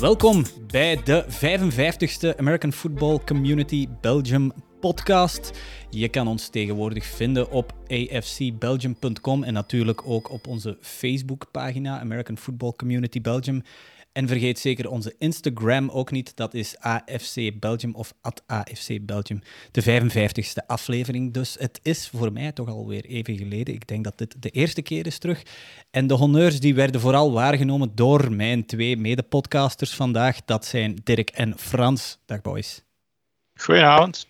Welkom bij de 55ste American Football Community Belgium podcast. Je kan ons tegenwoordig vinden op afcbelgium.com en natuurlijk ook op onze Facebookpagina American Football Community Belgium. En vergeet zeker onze Instagram ook niet. Dat is AFC Belgium of AFC Belgium. De 55ste aflevering. Dus het is voor mij toch alweer even geleden. Ik denk dat dit de eerste keer is terug. En de honneurs die werden vooral waargenomen door mijn twee mede-podcasters vandaag. Dat zijn Dirk en Frans. Dag boys. Goedenavond.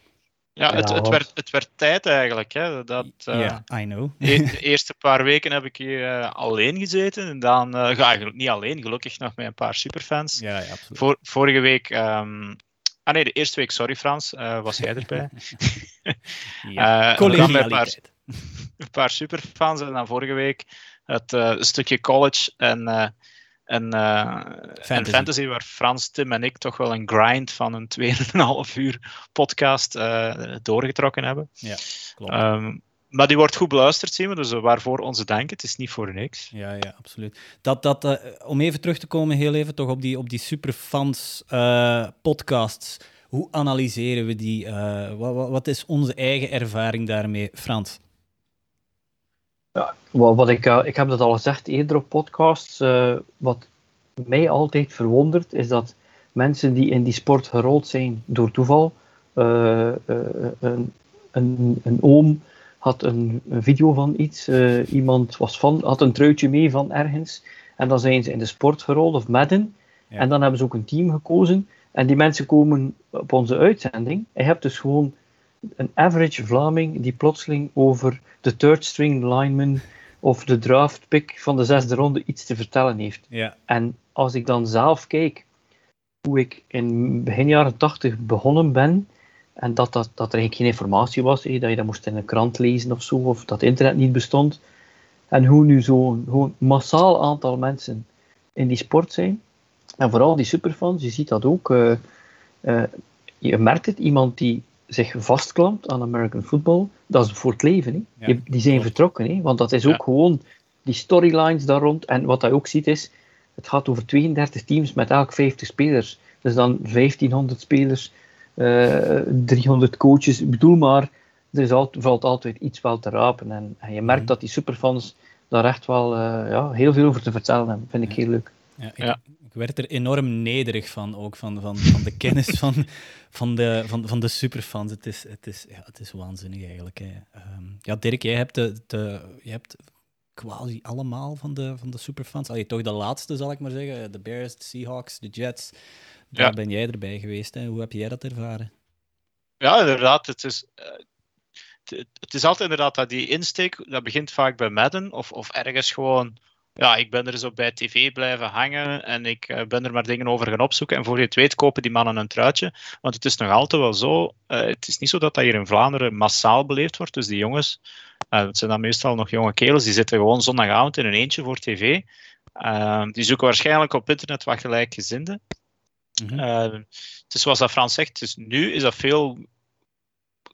Ja, het, het, werd, het werd tijd eigenlijk. Hè, dat, uh, ja, I know. de eerste paar weken heb ik hier uh, alleen gezeten. En dan, uh, eigenlijk niet alleen, gelukkig nog met een paar superfans. Ja, ja absoluut. Voor, vorige week... Um, ah nee, de eerste week, sorry Frans, was jij erbij. ja, collegialiteit. Een paar, een paar superfans en dan vorige week het stukje college en en, uh, fantasy. fantasy. waar Frans, Tim en ik toch wel een grind van een 2,5 uur podcast uh, doorgetrokken hebben. Ja, klopt. Um, maar die wordt goed beluisterd, zien we, dus waarvoor onze dank. Het is niet voor niks. Ja, ja absoluut. Dat, dat, uh, om even terug te komen, heel even toch op die, op die superfans podcasts. Hoe analyseren we die? Wat, wat is onze eigen ervaring daarmee, Frans? Ja, wat ik, uh, ik heb dat al gezegd eerder op podcasts. Uh, wat mij altijd verwondert, is dat mensen die in die sport gerold zijn door toeval. Uh, een, een, een, oom had een, een video van iets, iemand was van, had een truitje mee van ergens. En dan zijn ze in de sport gerold of Madden. Ja. En dan hebben ze ook een team gekozen. En die mensen komen op onze uitzending. Je hebt dus gewoon een average Vlaming die plotseling over de third string lineman of de draft pick van de zesde ronde iets te vertellen heeft. Ja. En als ik dan zelf kijk hoe ik in begin jaren tachtig begonnen ben, en dat, dat, dat er eigenlijk geen informatie was, dat je dat moest in een krant lezen of zo, of dat internet niet bestond, en hoe nu zo'n massaal aantal mensen in die sport zijn, en vooral die superfans, je ziet dat ook, uh, uh, je merkt het, iemand die zich vastklampt aan American football, dat is voor het leven. Hè. die zijn vertrokken, hè. want dat is ook gewoon die storylines daar rond. En wat hij ook ziet is, het gaat over 32 teams met elk 50 spelers. Dus dan 1500 spelers, uh, eh, 300 coaches. Ik bedoel maar, er is altijd, valt altijd iets wel te rapen. En, en je merkt dat die superfans daar echt wel uh, ja, heel veel over te vertellen hebben. Vind ik heel leuk. Ja, ik werd er enorm nederig van, ook van, van, van de kennis van, van, de, van, van de superfans. Het is, het is, ja, het is waanzinnig eigenlijk. Hè. Um, ja, Dirk, jij hebt, de, de, hebt quasi allemaal van de, van de superfans. Allee, toch de laatste, zal ik maar zeggen. De Bears, de Seahawks, de Jets. Daar ja. ben jij erbij geweest. Hè. Hoe heb jij dat ervaren? Ja, inderdaad. Het is, uh, het is altijd inderdaad dat die insteek, dat begint vaak bij Madden of, of ergens gewoon ja, ik ben er zo bij tv blijven hangen en ik uh, ben er maar dingen over gaan opzoeken. En voor je het weet kopen die mannen een truitje. Want het is nog altijd wel zo, uh, het is niet zo dat dat hier in Vlaanderen massaal beleefd wordt. Dus die jongens, uh, het zijn dan meestal nog jonge kerels, die zitten gewoon zondagavond in een eentje voor tv. die zoeken waarschijnlijk op internet wat gelijkgezinden. Mm -hmm. het is zoals dat Frans zegt, dus nu is dat veel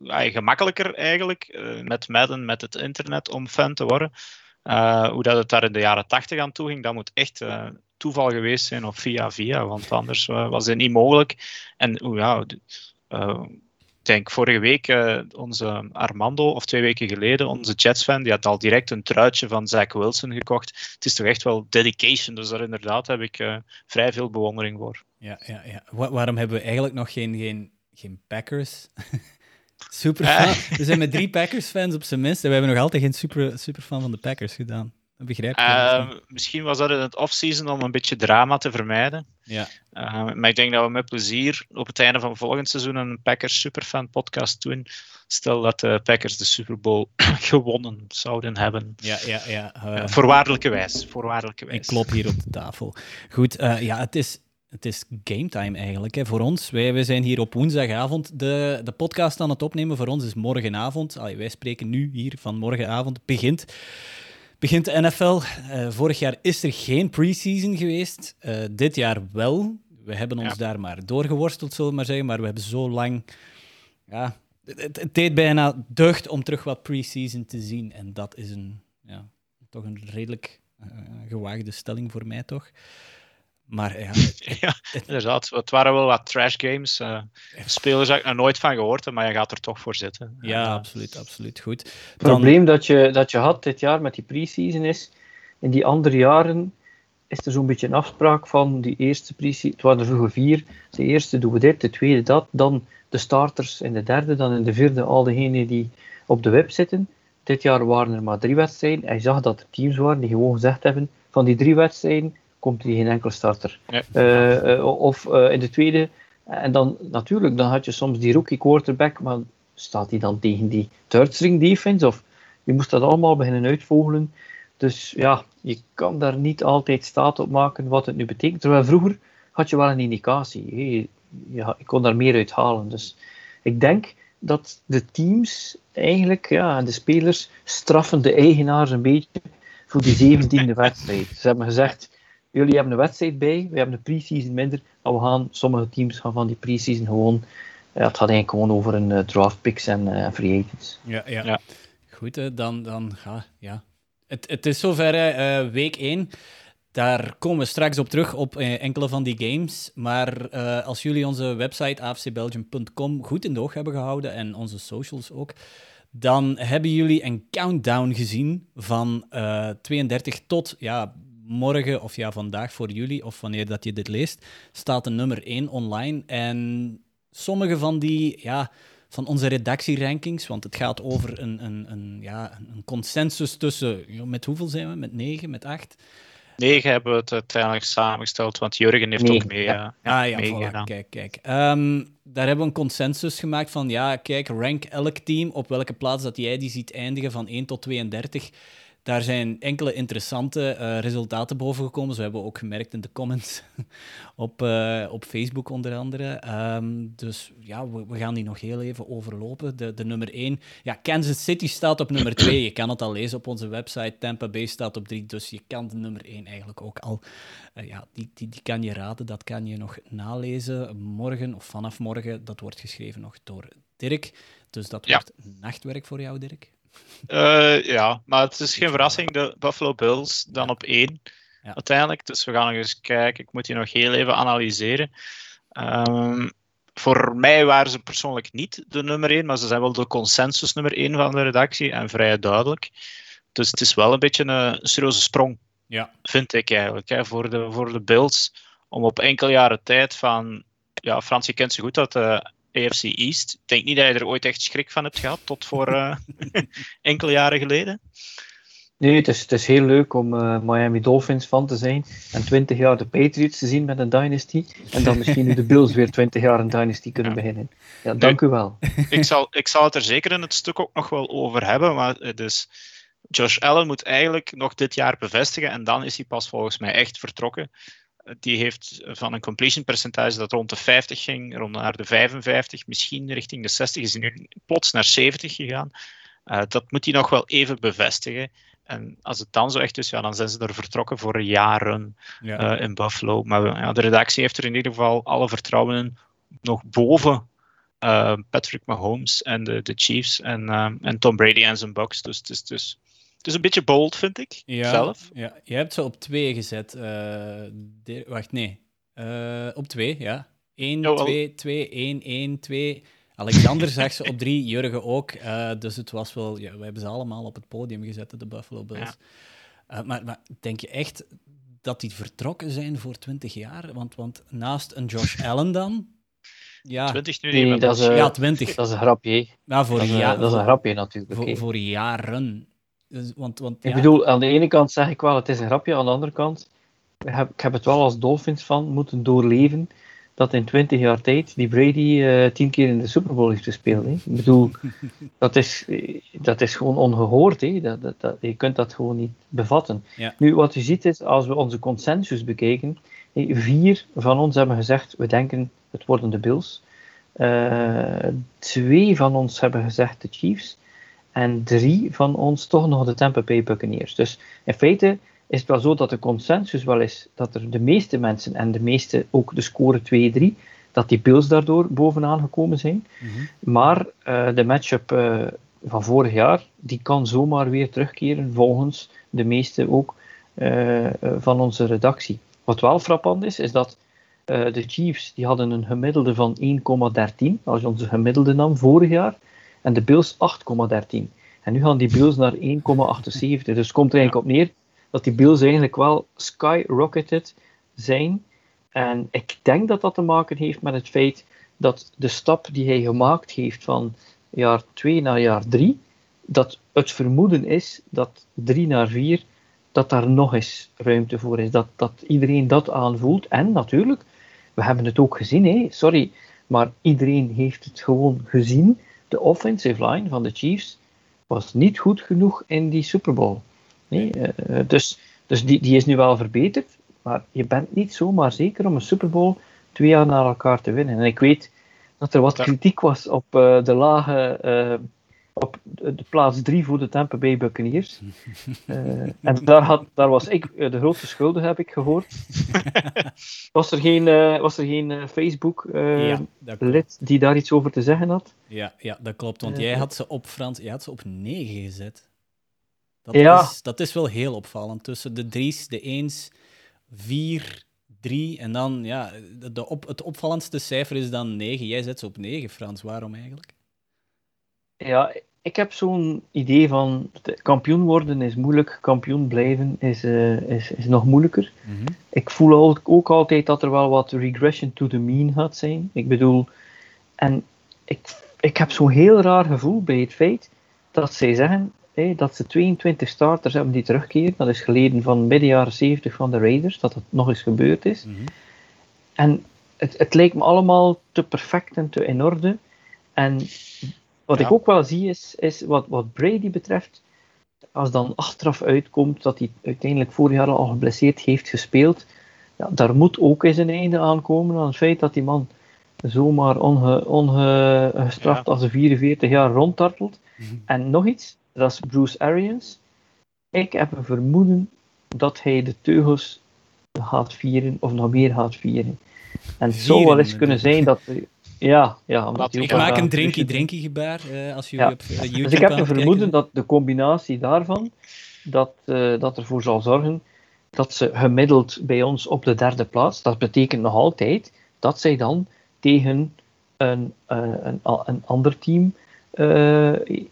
gemakkelijker eigenlijk, met Madden, met het internet, om fan te worden. Uh, hoe dat het daar in de jaren tachtig aan toe ging, dat moet echt uh, toeval geweest zijn of via via, want anders uh, was het niet mogelijk. En oh ja, ik denk vorige week onze Armando, of twee weken geleden, onze Jets-fan, die had al direct een truitje van Zach Wilson gekocht. Het is toch echt wel dedication, dus daar inderdaad heb ik vrij veel bewondering voor. Ja, ja, ja. waarom hebben we eigenlijk nog geen, geen, geen Packers? Super fan. We zijn met drie Packers-fans op zijn minst. En we hebben nog altijd geen super, super fan van de Packers gedaan. Dat begrijp ik. Uh, misschien was dat in het off-season om een beetje drama te vermijden. Ja. Uh, maar ik denk dat we met plezier op het einde van volgend seizoen een Packers Superfan podcast doen. Stel dat de Packers de Super Bowl gewonnen zouden hebben. Ja, ja, ja. Uh, voorwaardelijke wijs. Voorwaardelijke wijs. Ik klop hier op de tafel. Goed, ja, het is het is game time eigenlijk hè, voor ons. Wij, wij zijn hier op woensdagavond de, de podcast aan het opnemen. Voor ons is morgenavond. Allee, wij spreken nu hier van morgenavond. Begint, begint de NFL. Uh, vorig jaar is er geen preseason geweest. Uh, dit jaar wel. We hebben ons daar maar doorgeworsteld, zullen we maar zeggen. Maar we hebben zo lang. Ja, het, het deed bijna deugd om terug wat preseason te zien. En dat is een, ja, toch een redelijk uh, gewaagde stelling voor mij, toch? Maar ja, ja, inderdaad. Het waren wel wat trash games. Uh, spelers heb ik nog nooit van gehoord, maar je gaat er toch voor zitten. Ja, absoluut, absoluut. Goed. Het probleem dat je, dat je had dit jaar met die pre-season is, in die andere jaren is er zo'n beetje een afspraak van die eerste pre-season, het waren er vroeger vier, de eerste doen we dit, de tweede dat, dan de starters in de derde, dan in de vierde al diegenen die op de web zitten. Dit jaar waren er maar drie wedstrijden. Hij zag dat er teams waren die gewoon gezegd hebben: van die drie wedstrijden komt er geen enkel starter. Eh, eh, of uh, in de tweede. En dan natuurlijk, dan had je soms die rookie quarterback, maar staat hij dan tegen die third string defense? Of je moest dat allemaal beginnen uitvogelen. Dus ja, je kan daar niet altijd staat op maken wat het nu betekent. Terwijl vroeger had je wel een indicatie. Je, je, je kon daar meer uit halen. Dus ik denk dat de teams eigenlijk, ja, en de spelers straffen de eigenaars een beetje voor die zeventiende wedstrijd. Ze hebben gezegd, jullie hebben een wedstrijd bij, we hebben een pre-season minder, maar we gaan, sommige teams gaan van die pre-season gewoon, ja, het gaat eigenlijk gewoon over een uh, draft picks en uh, free agents. Ja, ja. ja. Goed, dan, dan ga, ja. Het, het is zover, uh, week 1. Daar komen we straks op terug op eh, enkele van die games. Maar uh, als jullie onze website afcbelgium.com goed in de oog hebben gehouden en onze socials ook, dan hebben jullie een countdown gezien van uh, 32 tot ja, morgen of ja, vandaag voor jullie, of wanneer dat je dit leest, staat de nummer 1 online. En sommige van die, ja, van onze redactierankings, want het gaat over een, een, een, ja, een consensus tussen, met hoeveel zijn we? Met 9, met 8? negen hebben we het uiteindelijk samengesteld, want Jurgen heeft ook mee, ja, ah, ja, voilà. Kijk, kijk. Um, daar hebben we een consensus gemaakt van, ja, kijk, rank elk team op welke plaats dat jij die ziet eindigen van 1 tot 32. Daar zijn enkele interessante uh, resultaten boven gekomen. Zo hebben we ook gemerkt in de comments op, uh, op Facebook onder andere. Um, dus ja, we, we, gaan die nog heel even overlopen. De, de nummer 1. Ja, Kansas City staat op nummer 2. Je kan het al lezen op onze website. Tampa Bay staat op 3. Dus je kan de nummer 1 eigenlijk ook al... Uh, ja, die, die, die kan je raden. Dat kan je nog nalezen. Morgen of vanaf morgen. Dat wordt geschreven nog door Dirk. Dus dat wordt nachtwerk voor jou, Dirk. Uh, ja, maar het is geen verrassing. De Buffalo Bills dan op één ja. uiteindelijk. Dus we gaan nog eens kijken. Ik moet die nog heel even analyseren. Um, voor mij waren ze persoonlijk niet de nummer één, maar ze zijn wel de consensus nummer één van de redactie en vrij duidelijk. Dus het is wel een beetje een serieuze sprong, ja. vind ik eigenlijk, hè, voor, de, voor de Bills. Om op enkele jaren tijd van. Ja, Frans, je kent ze goed dat de AFC East. Ik denk niet dat je er ooit echt schrik van hebt gehad, tot voor uh, enkele jaren geleden. Nee, het is, het is heel leuk om uh, Miami Dolphins van te zijn en 20 jaar de Patriots te zien met een dynasty. En dan misschien de Bills weer 20 jaar een dynasty kunnen ja. beginnen. Ja, dank u wel. Ik zal, ik zal het er zeker in het stuk ook nog wel over hebben. Maar dus Josh Allen moet eigenlijk nog dit jaar bevestigen en dan is hij pas volgens mij echt vertrokken die heeft van een completion percentage dat rond de 50 ging, rond naar de 55, misschien richting de 60, is hij nu plots naar 70 gegaan. Uh, dat moet hij nog wel even bevestigen. En als het dan zo echt is, ja, dan zijn ze er vertrokken voor jaren ja. uh, in Buffalo. Maar ja, de redactie heeft er in ieder geval alle vertrouwen in, nog boven uh, Patrick Mahomes en de, de Chiefs en, en Tom Brady en zijn Bucks. Dus het is dus is een beetje bold, vind ik, ja, zelf. Ja, je hebt ze op twee gezet. Uh, wacht, nee. Uh, op twee, ja. 1, oh, 2, 2, 1, 1, 2. Alexander zag ze op drie, Jurgen ook. Uh, dus het was wel... Ja, we hebben ze allemaal op het podium gezet, de Buffalo Bills. Ja. maar, maar denk je echt dat die vertrokken zijn voor 20 jaar? Want, want naast een Josh Allen dan... Ja, 20 nu nee, dat is, ja, 20. Dat is een grapje. Nou, voor dat, is, ja, dat is een grapje natuurlijk. Voor, okay. voor jaren. Dus, want, want, ik bedoel, aan de ene kant zeg ik wel, het is een grapje. Aan de andere kant, ik heb, ik heb het wel als Dolphins van moeten doorleven dat in 20 jaar tijd die Brady uh, tien keer in de Super Bowl heeft gespeeld. Hè. Ik bedoel, dat is, dat is gewoon ongehoord. Hè. Dat, dat, dat, je kunt dat gewoon niet bevatten. Ja. Nu, wat je ziet is, als we onze consensus bekijken, vier van ons hebben gezegd, we denken het worden de Bills. Uh, twee van ons hebben gezegd de Chiefs en drie van ons toch nog de Tampa Bay Buccaneers. Dus in feite is het wel zo dat de consensus wel is dat er de meeste mensen en de meeste ook de score 2-3, dat die Bills daardoor bovenaan gekomen zijn. Mm -hmm. Maar uh, de matchup uh, van vorig jaar, die kan zomaar weer terugkeren volgens de meeste ook uh, van onze redactie. Wat wel frappant is, is dat de Chiefs die hadden een gemiddelde van 1,13, als je onze gemiddelde nam, vorig jaar. En de Bills 8,13. En nu gaan die Bills naar 1,78. Dus komt er eigenlijk op neer dat die Bills eigenlijk wel skyrocketed zijn. En ik denk dat dat te maken heeft met het feit dat de stap die hij gemaakt heeft van jaar 2 naar jaar 3, dat het vermoeden is dat 3 naar 4, dat daar nog eens ruimte voor is. Dat, dat iedereen dat aanvoelt. En natuurlijk, we hebben het ook gezien, hè? sorry, maar iedereen heeft het gewoon gezien. De offensive line van de Chiefs was niet goed genoeg in die Super Bowl. Nee, uh, dus dus die, die is nu wel verbeterd, maar je bent niet zomaar zeker om een Super Bowl twee jaar na elkaar te winnen. En ik weet dat er wat kritiek was op uh, de lage uh, op de plaats 3 voor de Tampa Bay Buccaneers. Uh, en daar, had, daar was ik uh, de grootste schuldige, heb ik gehoord. was er geen, uh, was er geen Facebook-lid ja, die daar iets over te zeggen had? Ja, ja dat klopt. Want jij had ze op Frans, jij had ze op 9 gezet. Dat, ja. is, dat is wel heel opvallend. Tussen de drie's, de eens, vier, drie en dan, ja, de op, het opvallendste cijfer is dan 9. Jij zet ze op 9, Frans. Waarom eigenlijk? Ja, ik heb zo'n idee van kampioen worden is moeilijk, kampioen blijven is, uh, is, is nog moeilijker. Mm -hmm. Ik voel ook, altijd dat er wel wat regression to the mean gaat zijn. Ik bedoel, en ik, ik heb zo'n heel raar gevoel bij het feit dat zij zeggen dat ze 22 starters hebben die terugkeren. Dat is geleden van midden jaren 70 van de Raiders, dat het nog eens gebeurd is. Mm -hmm. En het, het lijkt me allemaal te perfect en te in orde. En wat ik ook wel zie is, is wat, wat Brady betreft, als dan achteraf uitkomt dat hij uiteindelijk vorig jaar al geblesseerd heeft gespeeld, ja, daar moet ook eens een einde aankomen aan het feit dat die man zomaar onge, ongestraft ja. als een 44 jaar rondtartelt. Mhm. En nog iets, dat is Bruce Arians. Ik heb een vermoeden dat hij de teugels gaat vieren, of nog meer gaat vieren. En het zou wel eens kunnen zijn dat, ja, ja. Omdat ik maak een drinky-drinky gebaar uh, als je ja. op YouTube Dus ik heb een vermoeden dat de combinatie daarvan, dat, uh, dat ervoor zal zorgen dat ze gemiddeld bij ons op de derde plaats, dat betekent nog altijd dat zij dan tegen een, uh, een, een ander team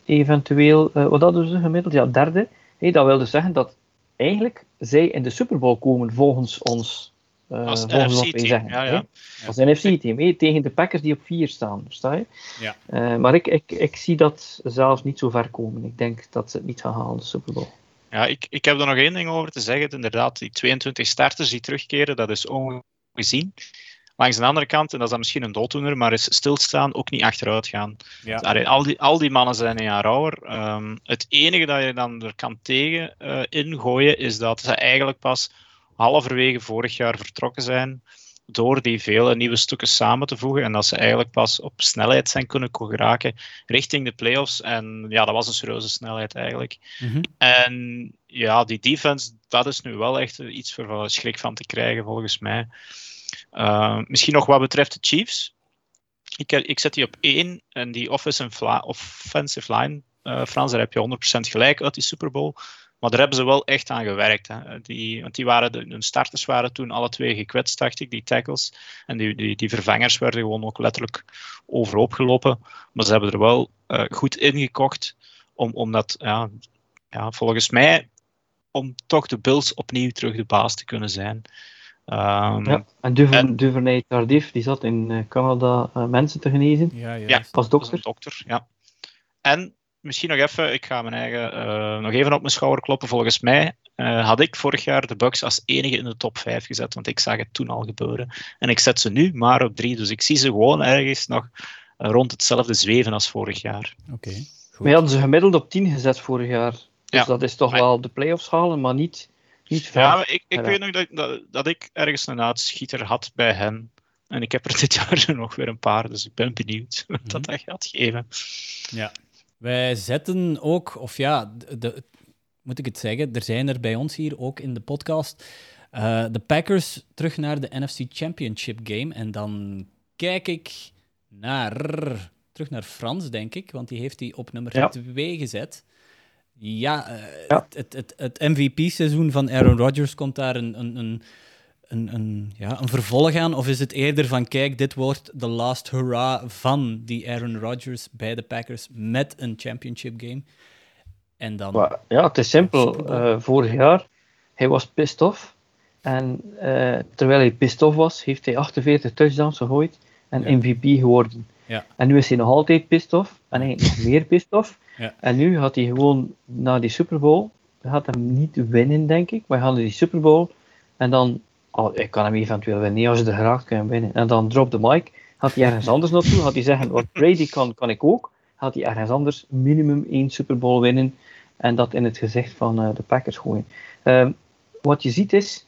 eventueel, wat hadden ze gemiddeld? Ja, derde. Hey, dat wil dus zeggen dat eigenlijk zij in de Super Bowl komen volgens ons uh, als NFC-team. Ja, ja. Als NFC-team, tegen de Packers die op 4 staan, versta je? Ja. Uh, maar ik, ik, ik zie dat zelfs niet zo ver komen. Ik denk dat ze het niet gaan halen, de Super Bowl. Ja, ik, ik heb er nog één ding over te zeggen. Inderdaad, die 22 starters die terugkeren, dat is ongezien. Langs de andere kant, en dat is dan misschien een dooddoener, maar is stilstaan ook niet achteruit gaan. Ja. Dus, al, die, al die mannen zijn een jaar ouder. Um, het enige dat je dan er kan tegen uh, ingooien, is dat ze eigenlijk pas halverwege vorig jaar vertrokken zijn door die vele nieuwe stukken samen te voegen en dat ze eigenlijk pas op snelheid zijn kunnen geraken richting de playoffs. En ja, dat was een serieuze snelheid eigenlijk. Mm -hmm. En ja, die defense, dat is nu wel echt iets voor schrik van te krijgen volgens mij. Uh, misschien nog wat betreft de Chiefs. Ik, ik zet die op één en die offensive line, uh, Frans, daar heb je 100% gelijk uit die Super Bowl. Maar daar hebben ze wel echt aan gewerkt. Hè. Die, want die waren de, hun starters waren toen alle twee gekwetst, dacht ik, die tackles. En die, die, die vervangers werden gewoon ook letterlijk overhoop gelopen. Maar ze hebben er wel uh, goed ingekocht om, om dat, ja, ja, volgens mij, om toch de Bills opnieuw terug de baas te kunnen zijn. Um, ja, en, Duver, en Duvernay Tardif, die zat in Canada uh, mensen te genezen. Ja, ja, ja als dokter. dokter ja. En misschien nog even, ik ga mijn eigen uh, nog even op mijn schouder kloppen. Volgens mij uh, had ik vorig jaar de Bucks als enige in de top 5 gezet, want ik zag het toen al gebeuren. En ik zet ze nu maar op 3, dus ik zie ze gewoon ergens nog uh, rond hetzelfde zweven als vorig jaar. Oké. Okay, we hadden ze gemiddeld op 10 gezet vorig jaar. Dus ja. dat is toch maar... wel de playoffs halen, maar niet, niet ver. Ja, maar ik, ik weet nog dat, dat, dat, ik ergens een uitschieter had bij hen. En ik heb er dit jaar nog weer een paar, dus ik ben benieuwd wat dat, dat gaat geven. Ja, wij zetten ook, of ja, de, de, moet ik het zeggen, er zijn er bij ons hier ook in de podcast uh, de Packers terug naar de NFC Championship game. En dan kijk ik naar, terug naar Frans, denk ik, want die heeft die op nummer 2 ja. gezet. Ja, uh, ja, het, het, het, het MVP-seizoen van Aaron Rodgers komt daar een, een, een een, een, ja, een vervolg aan? Of is het eerder van, kijk, dit wordt de last hurrah van die Aaron Rodgers bij de Packers met een championship game? En dan... ja, het is simpel. Uh, vorig jaar, hij was pissed off. En uh, terwijl hij pissed off was, heeft hij 48 touchdowns gegooid en ja. MVP geworden. Ja. En nu is hij nog altijd pissed off. En hij nog meer pissed off. Ja. En nu gaat hij gewoon naar die Super Bowl. Hij gaat hem niet winnen, denk ik. Maar hij gaat naar die Super Bowl. En dan, oh, ik kan hem eventueel winnen. als je er geraakt, kan winnen. En dan drop de mic. Gaat hij ergens anders naartoe. Gaat hij zeggen, wat Brady kan, kan ik ook. Gaat hij ergens anders minimum één Super Bowl winnen. En dat in het gezicht van uh, de Packers gooien. Uh, wat je ziet is,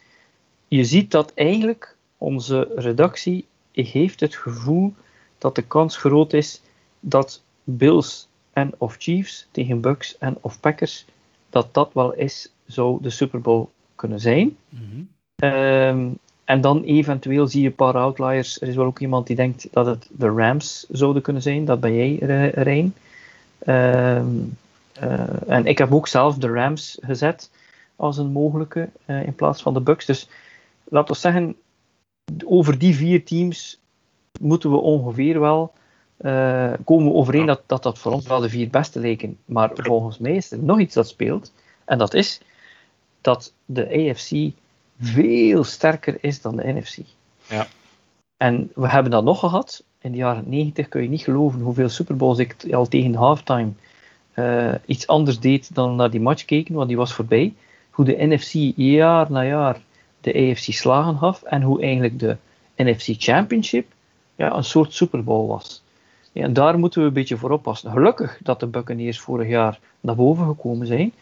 je ziet dat eigenlijk onze redactie heeft het gevoel dat de kans groot is dat Bills en of Chiefs tegen Bucks en of Packers, dat dat wel eens zou de Super Bowl kunnen zijn. -hmm. Um, en dan eventueel zie je een paar outliers. Er is wel ook iemand die denkt dat het de Rams zouden kunnen zijn. Dat ben jij, Rijn. Um, uh, en ik heb ook zelf de Rams gezet als een mogelijke uh, in plaats van de Bucks. Dus laten we zeggen, over die vier teams moeten we ongeveer wel uh, komen overeen dat, dat dat voor ons wel de vier beste lijken. Maar volgens mij is er nog iets dat speelt. En dat is dat de AFC veel sterker is dan de NFC. Ja. En we hebben dat nog gehad. In de jaren 90 kun je niet geloven hoeveel Super Bowls ik al tegen de halftime uh, iets anders deed dan naar die match keken, want die was voorbij. Hoe de NFC jaar na jaar de AFC slagen gaf en hoe eigenlijk de NFC Championship ja, een soort Super Bowl was. Ja, en daar moeten we een beetje voor oppassen. Gelukkig dat de Buccaneers vorig jaar naar boven gekomen zijn.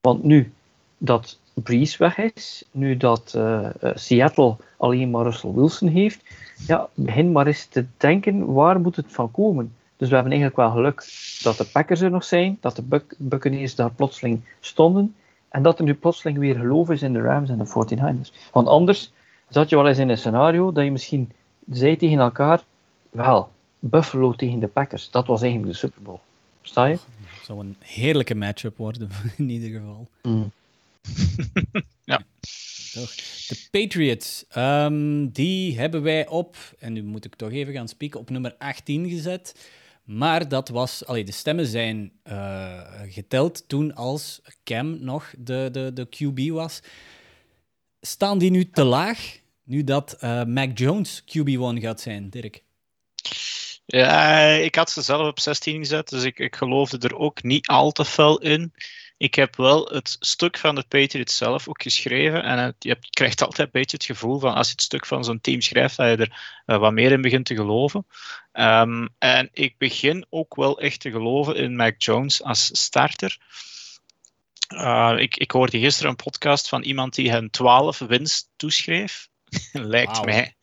Want nu dat Breeze weg is, nu dat uh, uh, Seattle alleen maar Russell Wilson heeft, ja, begin maar eens te denken, waar moet het van komen? Dus we hebben eigenlijk wel geluk dat de Packers er nog zijn, dat de Buc Buccaneers daar plotseling stonden, en dat er nu plotseling weer geloof is in de Rams en de 49ers. Want anders zat je wel eens in een scenario dat je misschien zei tegen elkaar, wel, Buffalo tegen de Packers, dat was eigenlijk de Super Bowl. Sta je? Het zou een heerlijke matchup worden, in ieder geval. Mm. ja. De Patriots, um, die hebben wij op, en nu moet ik toch even gaan spieken, op nummer 18 gezet. Maar dat was, allee, de stemmen zijn uh, geteld toen als Cam nog de, de, de QB was. Staan die nu te laag, nu dat uh, Mac Jones QB1 gaat zijn, Dirk? Ja, ik had ze zelf op 16 gezet, dus ik, ik geloofde er ook niet al te fel in. Ik heb wel het stuk van de Patriots zelf ook geschreven. En het, je, krijgt altijd een beetje het gevoel van als je het stuk van zo'n team schrijft, dat je er uh, wat meer in begint te geloven. Um, en ik begin ook wel echt te geloven in Mac Jones als starter. Uh, ik, ik hoorde gisteren een podcast van iemand die hen 12 winst toeschreef. Lijkt wow. mij.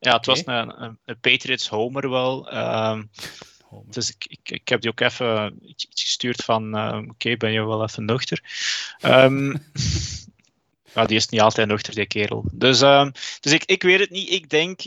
Ja, het was een, een, Patriots homer wel. Um, dus ik, ik, heb die ook even iets, gestuurd van, uh, oké, ben je wel even nuchter? Um, die is niet altijd nuchter, die kerel. Dus, um, dus ik, ik weet het niet. Ik denk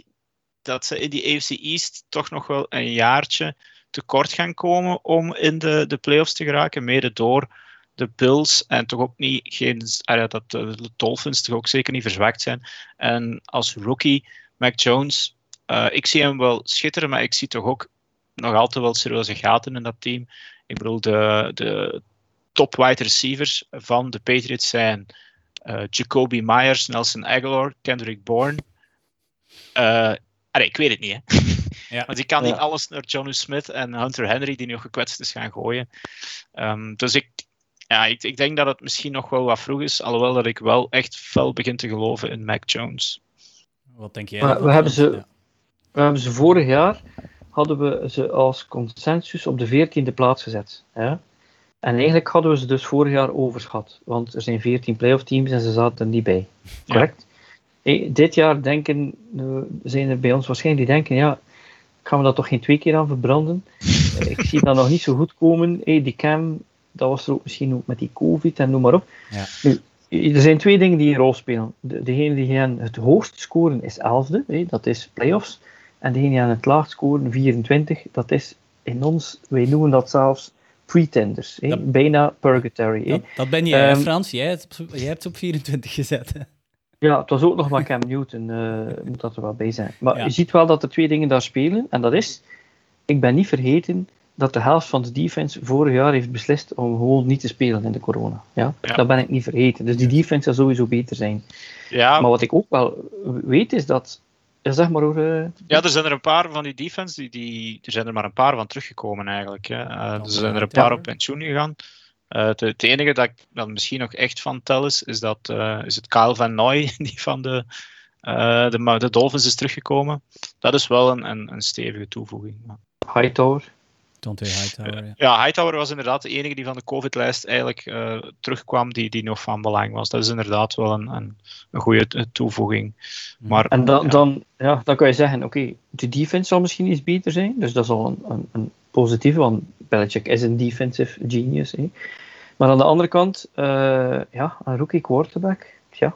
dat ze in die AFC East toch nog wel een jaartje tekort gaan komen om in de, de playoffs te geraken. Mede door de Bills en toch ook niet geen, ah, dat de Dolphins toch ook zeker niet verzwakt zijn. En als rookie, Mac Jones, uh, ik zie hem wel schitteren, maar ik zie toch ook nog altijd wel serieuze gaten in dat team. Ik bedoel, de, de top wide receivers van de Patriots zijn uh, Jacoby Myers, Nelson Aguilar, Kendrick Bourne. Uh, allee, ik weet het niet, hè. Ja. Want ik kan niet Ja. alles naar Johnny Smith en Hunter Henry, die nu gekwetst is, gaan gooien. Um, dus ik, ja, ik, ik denk dat het misschien nog wel wat vroeg is, alhoewel dat ik wel echt fel begin te geloven in Mac Jones. Wat denk jij? We hebben ze- Ja. We hebben ze vorig jaar hadden we ze als consensus op de 14e plaats gezet. Ja? En eigenlijk hadden we ze dus vorig jaar overschat. Want er zijn 14 playoff teams en ze zaten er niet bij. Ja. Correct? Eh, Dit jaar denken, eh, zijn er bij ons waarschijnlijk die denken, ja, gaan we dat toch geen twee keer aan verbranden? Eh, Ik zie dat nog niet zo goed komen. Eh, Die cam, dat was er ook misschien ook met die covid en noem maar op. Ja. Nu, er zijn twee dingen die een rol spelen. De, degene die gaan het hoogst scoren is 11e, hè, dat is playoffs. En degene die aan het laagst scoren, 24, dat is in ons, wij noemen dat zelfs pretenders. Hè, Dat- bijna purgatory. Hè. Dat, dat ben jij, hè, Ehm, Frans. Jij hebt, op- jij hebt ze op 24 gezet. Hè? Ja, het was ook nog maar Cam Newton, uh, moet dat er wel bij zijn. Maar Ja. je ziet wel dat er twee dingen daar spelen. En dat is, ik ben niet vergeten dat de helft van de defense vorig jaar heeft beslist om gewoon niet te spelen in de corona. Ja? Ja. Dat ben ik niet vergeten. Dus die defense zal sowieso beter zijn. Ja, Maar wat ik ook wel weet is dat, ja, zeg maar hoor, eh, ja, er zijn er een paar van die defense, die, die, er zijn er maar een paar van teruggekomen eigenlijk. Hè. Eh, er zijn er een paar op pensioen gegaan. Eh, het, het enige dat ik dan misschien nog echt van tel is, is, dat, eh, is het Kyle Van Noy, die van de, eh, de, de Dolphins is teruggekomen. Dat is wel een, een, een stevige toevoeging. Maar- Hightower. Dante Hightower. Ja. Ja, Hightower was inderdaad de enige die van de COVID-lijst eigenlijk eh, terugkwam, die, die nog van belang was. Dat is inderdaad wel een, een, een goede toevoeging. Maar En dan, ja. dan, ja, dan kan je zeggen, oké, de defense zal misschien iets beter zijn. Dus dat is al een, een, een positieve, want Belichick is een defensive genius. Hè. Maar aan de andere kant, eh, ja, een rookie quarterback, tja.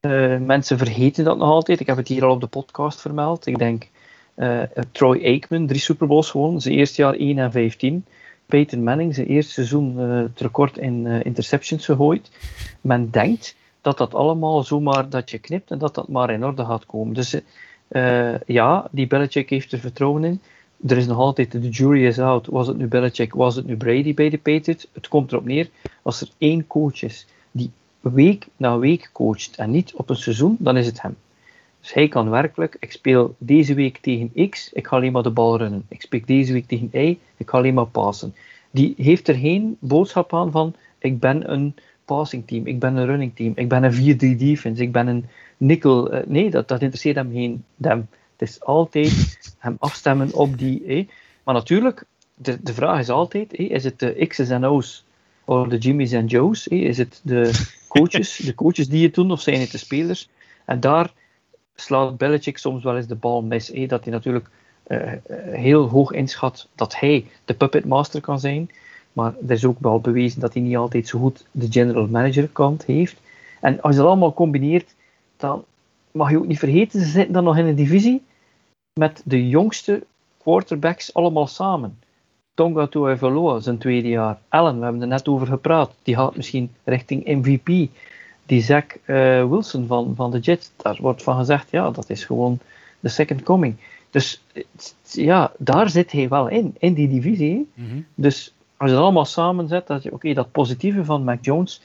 Eh, mensen vergeten dat nog altijd. Ik heb het hier al op de podcast vermeld. Ik denk, eh, Troy Aikman, drie Super Bowls gewonnen. Zijn eerste jaar 1 en 15. Peyton Manning, zijn eerste seizoen eh, het record in eh, interceptions gegooid. Men denkt dat dat allemaal zomaar dat je knipt en dat dat maar in orde gaat komen. Dus eh, ja, die Belichick heeft er vertrouwen in. Er is nog altijd, de jury is out. Was het nu Belichick, was het nu Brady bij de Patriots? Het komt erop neer, als er één coach is die week na week coacht en niet op een seizoen, dan is het hem. Dus hij kan werkelijk, ik speel deze week tegen X, ik ga alleen maar de bal runnen. Ik speel deze week tegen Y, ik ga alleen maar passen. Die heeft er geen boodschap aan van, ik ben een passing team, ik ben een running team, ik ben een 4-3 defense, ik ben een nickel. eh, nee, dat, dat interesseert hem geen dem. Het is altijd hem afstemmen op die. Maar natuurlijk, de, de vraag is altijd, is het de X's en O's of de Jimmy's en Joe's? Is het de coaches, de coaches die het doen of zijn het de spelers? En daar slaat Belichick soms wel eens de bal mis. Dat hij natuurlijk eh, eh, heel hoog inschat dat hij de puppet master kan zijn. Maar er is ook wel bewezen dat hij niet altijd zo goed de general manager kant heeft. En als je dat allemaal combineert, dan mag je ook niet vergeten, ze zitten dan nog in een divisie met de jongste quarterbacks allemaal samen. Tonga Tuivaloa, zijn tweede jaar. Allen, we hebben er net over gepraat. Die gaat misschien richting MVP. Die Zach eh, Wilson van, van de Jets, daar wordt van gezegd, ja, dat is gewoon de second coming. Dus ja, daar zit hij wel in, in die divisie. Mhm. Dus als je dat allemaal samenzet, dat je, oké, dat positieve van Mac Jones,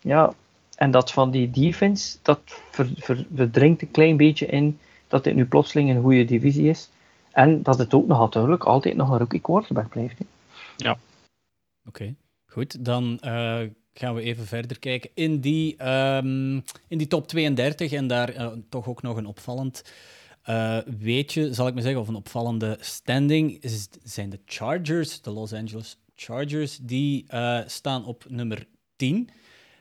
ja, en dat van die defense, dat ver, ver- verdringt een klein beetje in dat dit nu plotseling een goede divisie is. En dat het ook nog natuurlijk altijd nog een rookie quarterback blijft. hè. Oké, goed. Dan eh, gaan we even verder kijken in die, ehm, in die top 32 en daar eh, toch ook nog een opvallend eh weetje, zal ik maar zeggen, of een opvallende standing, is, zijn de Chargers, de Los Angeles Chargers, die eh, staan op nummer 10.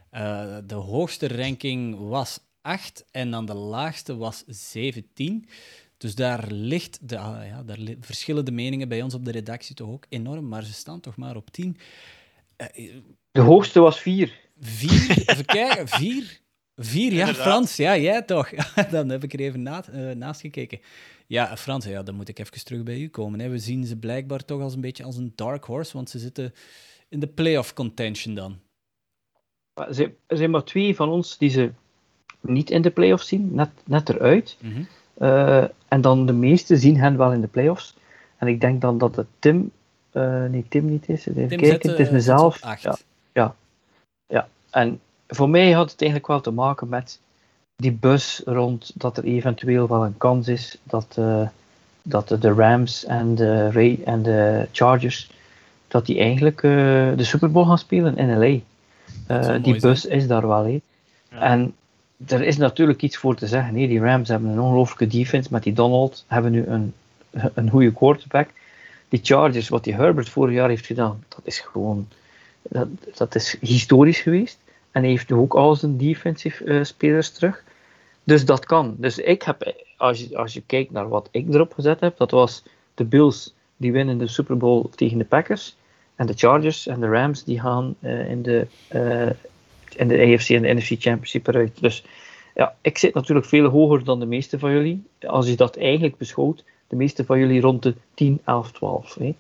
Eh, de hoogste ranking was 8 en dan de laagste was 17. Dus daar ligt de, ah, ja, daar verschillen de meningen bij ons op de redactie toch ook enorm, maar ze staan toch maar op 10. De hoogste was vier. Vier? Even kijken, vier? Vier, ja, Inderdaad. Frans, ja, jij toch. dan heb ik er even na, eh, naast gekeken. Ja, Frans, ja, dan moet ik even terug bij u komen. Hè. We zien ze blijkbaar toch als een beetje als een dark horse, want ze zitten in de playoff contention dan. Er zijn maar twee van ons die ze niet in de playoffs zien, net, net eruit. Mhm. Eh, en dan de meesten zien hen wel in de playoffs. En ik denk dan dat het Tim, eh, nee, Tim niet is. Even Tim kijken, zet, het is mezelf. acht. Ja. En voor mij had het eigenlijk wel te maken met die bus rond dat er eventueel wel een kans is dat, eh, dat de Rams en de, Ray en de Chargers dat die eigenlijk eh, de Super Bowl gaan spelen in LA. Eh, die bus is daar wel. Ja. En er is natuurlijk iets voor te zeggen. Die Rams hebben een ongelooflijke defense met die Donald, hebben nu een, een goede quarterback. Die Chargers, wat die Herbert vorig jaar heeft gedaan, dat is gewoon dat, dat is historisch geweest. En hij heeft ook al zijn defensive eh, spelers terug. Dus dat kan. Dus ik heb, als je, als je kijkt naar wat ik erop gezet heb, dat was de Bills die winnen de Super Bowl tegen de Packers. En de Chargers en de Rams die gaan eh, in, de, eh, in de AFC en de NFC Championship eruit. Dus ja, ik zit natuurlijk veel hoger dan de meeste van jullie. Als je dat eigenlijk beschouwt, de meeste van jullie rond de 10, 11, 12. Hè.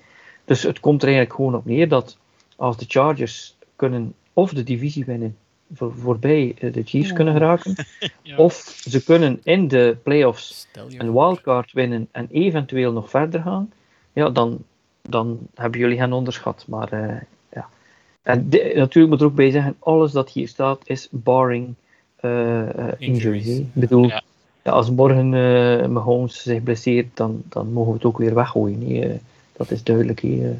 Dus het komt er eigenlijk gewoon op neer dat als de Chargers kunnen of de divisie winnen voor, voorbij eh, de Chiefs kunnen geraken. Ja. Of ze kunnen in de playoffs een wildcard winnen en eventueel nog verder gaan. Ja, dan, dan hebben jullie hen onderschat. Maar eh, ja. En de- natuurlijk moet er ook bij zeggen, alles dat hier staat is barring eh eh, injuries. Ik bedoel, Ja. ja, als morgen eh Mahomes zich blesseert, dan, dan mogen we het ook weer weggooien. Eh, dat is duidelijk. hè. Eh,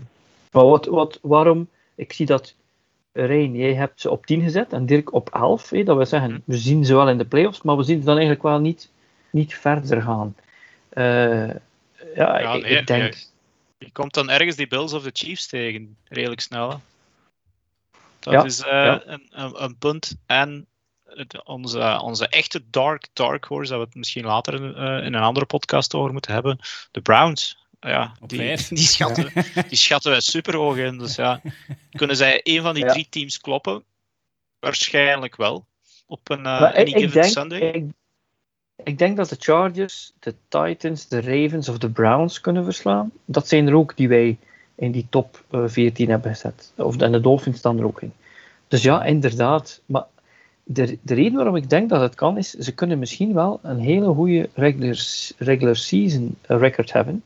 Maar wat, wat, waarom? Ik zie dat Rijn, jij hebt ze op 10 gezet en Dirk op 11. hè. Dat wil zeggen, we zien ze wel in de playoffs, maar we zien ze dan eigenlijk wel niet, niet verder gaan. Eh, ja, Ja, ik, nee, ik denk... Je komt dan ergens die Bills of de Chiefs tegen, redelijk snel. hè. Dat Ja, is eh, ja. een, een, een punt. En het- onze, onze echte dark, dark horse, dat we het misschien later eh, in een andere podcast over moeten hebben, de Browns. Ja, Op die, die, schatten, die schatten wij super hoog in. Dus ja, kunnen zij een van die Ja. drie teams kloppen? Waarschijnlijk wel. Op een uh, ik, any ik, given denk, Sunday. ik, ik denk dat de Chargers, de Titans, de Ravens of de Browns kunnen verslaan. Dat zijn er ook die wij in die top eh, 14 hebben gezet. Of, en de Dolphins staan er ook in. Dus ja, inderdaad. Maar de, de reden waarom ik denk dat het kan is, ze kunnen misschien wel een hele goede regular, regular season record hebben.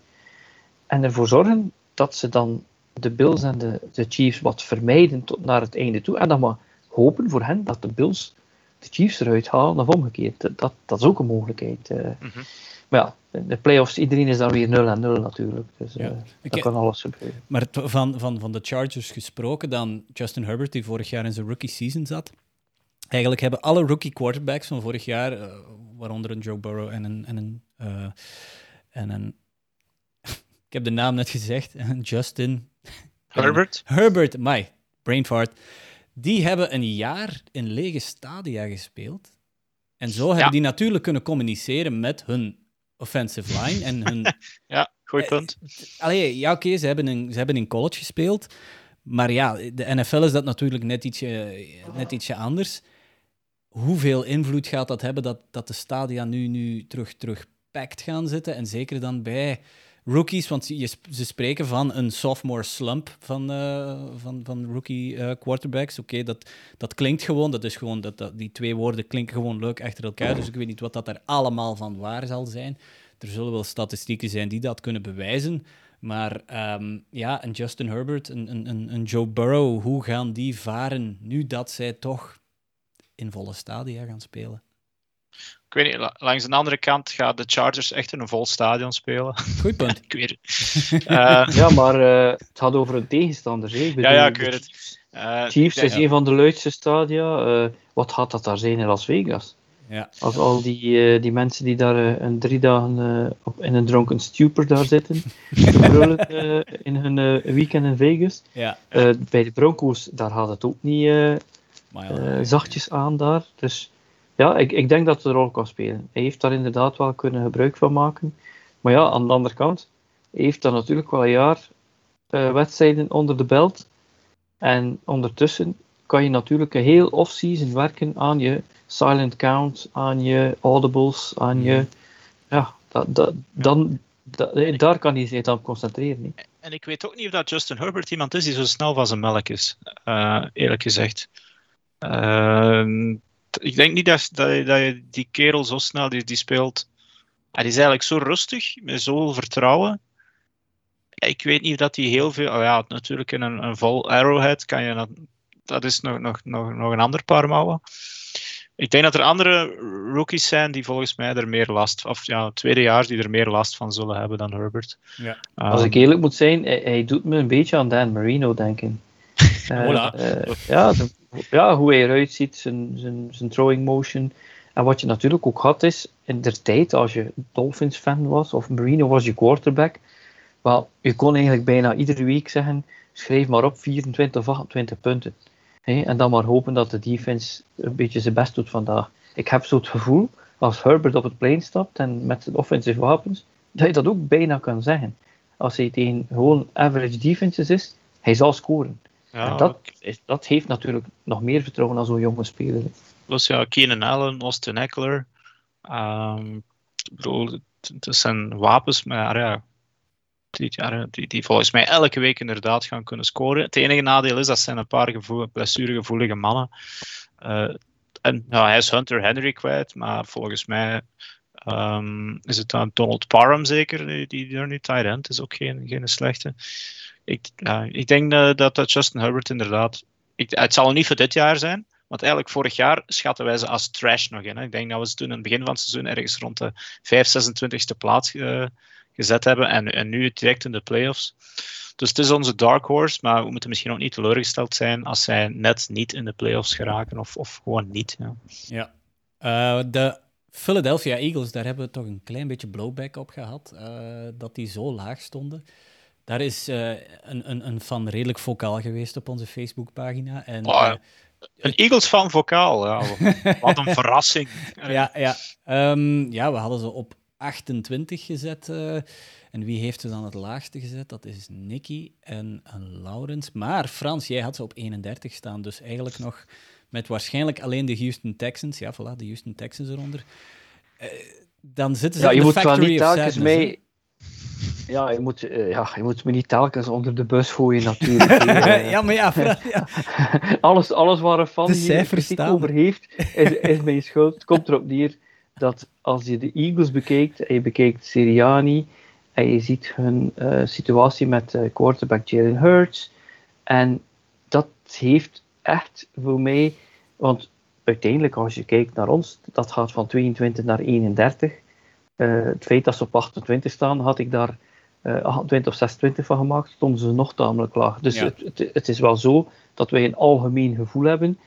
En ervoor zorgen dat ze dan de Bills en de, de Chiefs wat vermijden tot naar het einde toe. En dan maar hopen voor hen dat de Bills de Chiefs eruit halen of omgekeerd. Dat, dat, dat is ook een mogelijkheid. eh. Mhm. Maar ja, in de playoffs, iedereen is dan weer 0 en 0 natuurlijk. Dus Ja. eh, dat kan alles gebeuren. Maar van, van, van de Chargers gesproken, dan Justin Herbert, die vorig jaar in zijn rookie season zat. Eigenlijk hebben alle rookie quarterbacks van vorig jaar, eh, waaronder een Joe Burrow en een. En een, eh, en een ik heb de naam net gezegd, Justin Herbert? Herbert, my brain fart. Die hebben een jaar in lege stadia gespeeld. En zo hebben Ja. die natuurlijk kunnen communiceren met hun offensive line en hun Ja, goed Eh, punt. Allee, ja, oké, ze, hebben in, ze hebben in college gespeeld. Maar ja, de NFL is dat natuurlijk net ietsje, net ietsje anders. Hoeveel invloed gaat dat hebben dat, dat de stadia nu, nu terug, terug packed gaan zitten? En zeker dan bij rookies, want je, ze spreken van een sophomore slump van, eh, van, van rookie eh, quarterbacks. Oké, dat, dat klinkt gewoon, dat is gewoon dat, die twee woorden klinken gewoon leuk achter elkaar. Dus ik weet niet wat dat er allemaal van waar zal zijn. Er zullen wel statistieken zijn die dat kunnen bewijzen. Maar ehm, ja, een Justin Herbert, een- een, een Joe Burrow, hoe gaan die varen nu dat zij toch in volle stadia gaan spelen? Ik weet niet, la- langs de andere kant gaan de Chargers echt in een vol stadion spelen. Goed punt. ik weet het. Eh, Ja, maar eh, het gaat over een tegenstander. hè. Ik bedoel, ja, ik weet het. Chiefs, eh, Chiefs is denk- een van de luidste stadia. Eh, wat gaat dat daar zijn in Las Vegas? Ja. Als al die, eh, die mensen die daar een drie dagen eh, op, in een dronken stupor daar zitten, te brullen eh, in hun eh, weekend in Vegas. Ja, Eh, bij de Broncos, daar gaat het ook niet eh, maar ja, eh, zachtjes aan daar. Dus ja, ik, ik denk dat het een rol kan spelen. Hij heeft daar inderdaad wel kunnen gebruik van maken. Maar ja, aan de andere kant, hij heeft dan natuurlijk wel een jaar eh, wedstrijden onder de belt. En ondertussen kan je natuurlijk een heel off-season werken aan je silent count, aan je audibles, aan je... Ja, dat, dat, dan, dat, daar kan hij zich dan op concentreren. hè. En ik weet ook niet of dat Justin Herbert iemand is die zo snel van zijn melk is, eh, eerlijk gezegd. Ehm, t- ik denk niet dat, dat, je, dat je die kerel zo snel die, die speelt. Hij is eigenlijk zo rustig, met zoveel vertrouwen. Ja, Ik weet niet of dat hij heel veel. Oh ja, natuurlijk in een, een vol arrowhead kan je dat. Dat is nog, nog, nog, nog een ander paar mouwen. Ik denk dat er andere rookies zijn die volgens mij er meer last of ja, tweedejaars die er meer last van zullen hebben dan Herbert. Ja. Als ik Ehm, eerlijk moet zijn, hij, hij doet me een beetje aan Dan Marino denken. Voilà. eh, ja, de- ja, hoe hij eruit ziet, zijn, zijn, zijn throwing motion. En wat je natuurlijk ook had is, in der tijd, als je Dolphins-fan was, of Marino was je quarterback, wel, je kon eigenlijk bijna iedere week zeggen, schrijf maar op 24 of 28 punten. En dan maar hopen dat de defense een beetje zijn best doet vandaag. Ik heb zo het gevoel, als Herbert op het plein stapt en met zijn offensive wapens, dat je dat ook bijna kan zeggen. Als hij tegen gewoon average defenses is, hij zal scoren. Ja, en dat, is, dat heeft natuurlijk nog meer vertrouwen dan zo'n jonge speler. Plus ja, Keenan Allen, Austin Eckler. Ehm, ik bedoel, het, zijn wapens, maar ja, die, die, die, volgens mij elke week inderdaad gaan kunnen scoren. Het enige nadeel is dat zijn een paar gevoel, blessuregevoelige mannen. Uh, en ja, hij is Hunter Henry kwijt, maar volgens mij um, is het dan Donald Parham zeker, die, die er nu tight end is, ook geen, geen slechte. Ik, ik denk uh, dat, Justin Herbert inderdaad, ik, het zal niet voor dit jaar zijn, want eigenlijk vorig jaar schatten wij ze als trash nog in. Hè. Ik denk dat we ze toen in het begin van het seizoen ergens rond de 5, 26e plaats uh, gezet hebben en, en nu direct in de playoffs. Dus het is onze dark horse, maar we moeten misschien ook niet teleurgesteld zijn als zij net niet in de playoffs geraken of, of gewoon niet. Ja. ja. Uh, de Philadelphia Eagles, daar hebben we toch een klein beetje blowback op gehad, dat die zo laag stonden. Daar is uh, een, een, een fan redelijk vocaal geweest op onze Facebookpagina. En, oh, een Eagles-fan vocaal, ja. wat een verrassing. ja, ja. Um, ja, we hadden ze op 28 gezet. Uh, en wie heeft ze dan het laagste gezet? Dat is Nicky en Laurens. Maar Frans, jij had ze op 31 staan. Dus eigenlijk nog met waarschijnlijk alleen de Houston Texans. Ja, voilà, de Houston Texans eronder. Uh, dan zitten ze ja, in je de moet wel factory niet of telkens sadness, mee. Ja je, moet, uh, ja, je moet me niet telkens onder de bus gooien, natuurlijk. ja, maar ja, ja. alles, alles waar een fan hier kritiek over heeft, is, is mijn schuld. Het komt erop neer dat als je de Eagles bekijkt, en je bekijkt Sirianni, en je ziet hun uh, situatie met uh, quarterback Jalen Hurts, en dat heeft echt voor mij, want uiteindelijk als je kijkt naar ons, dat gaat van 22 naar 31. Uh, het feit dat ze op 28 staan, had ik daar 28 of 26 van gemaakt, stonden ze nog tamelijk laag. Dus Ja. het, het, het is wel zo dat wij een algemeen gevoel hebben.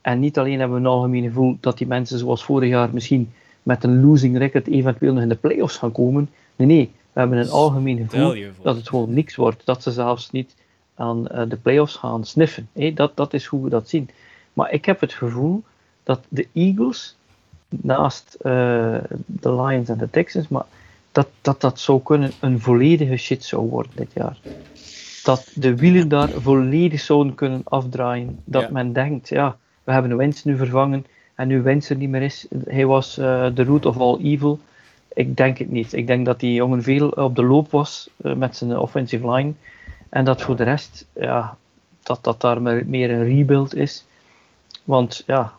En niet alleen hebben we een algemeen gevoel dat die mensen zoals vorig jaar misschien met een losing record eventueel nog in de playoffs gaan komen. Nee, nee, we hebben een algemeen gevoel dat het gewoon niks wordt. Dat ze zelfs niet aan eh, de playoffs gaan sniffen. Hé, dat, dat is hoe we dat zien. Maar ik heb het gevoel dat de Eagles, naast eh, de Lions en de Texans, maar dat, dat dat zou kunnen een volledige shit zou worden dit jaar. Dat de wielen daar volledig zouden kunnen afdraaien. Dat Ja. men denkt, ja, we hebben Wens nu vervangen en nu Wens er niet meer is. Hij was eh, de root of all evil. Ik denk het niet. Ik denk dat die jongen veel op de loop was eh, met zijn offensive line. En dat voor de rest, ja, dat dat daar meer meer een rebuild is. Want ja,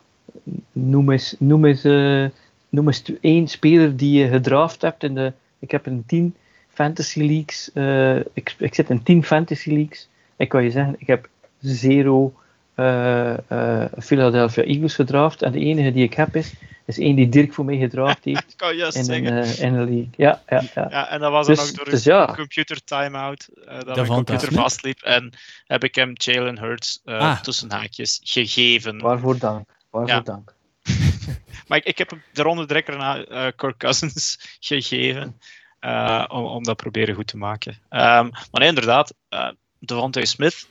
noem eens, noem eens, eh, noem eens één speler die je gedraft hebt in de. Ik heb een 10 fantasy leagues. eh, ik, ik zit in 10 fantasy leagues. Ik kan je zeggen, ik heb zero eh, eh, Philadelphia Eagles gedraft. En de enige die ik heb is, is één die Dirk voor mij gedraft heeft Ik kan juist in een, zeggen. in een league. Ja, ja, ja. Ja, en dat was Dus- dan ook door dus een ja. computer timeout. eh dat Davante mijn computer vastliep. En heb ik hem Jalen Hurts eh, Ah. tussen haakjes gegeven. Waarvoor dank. Waarvoor Ja. dank. Maar ik, heb de ronde direct naar eh Kirk Cousins gegeven. eh, om, om dat proberen goed te maken. Ehm, maar inderdaad, Devontae Smith.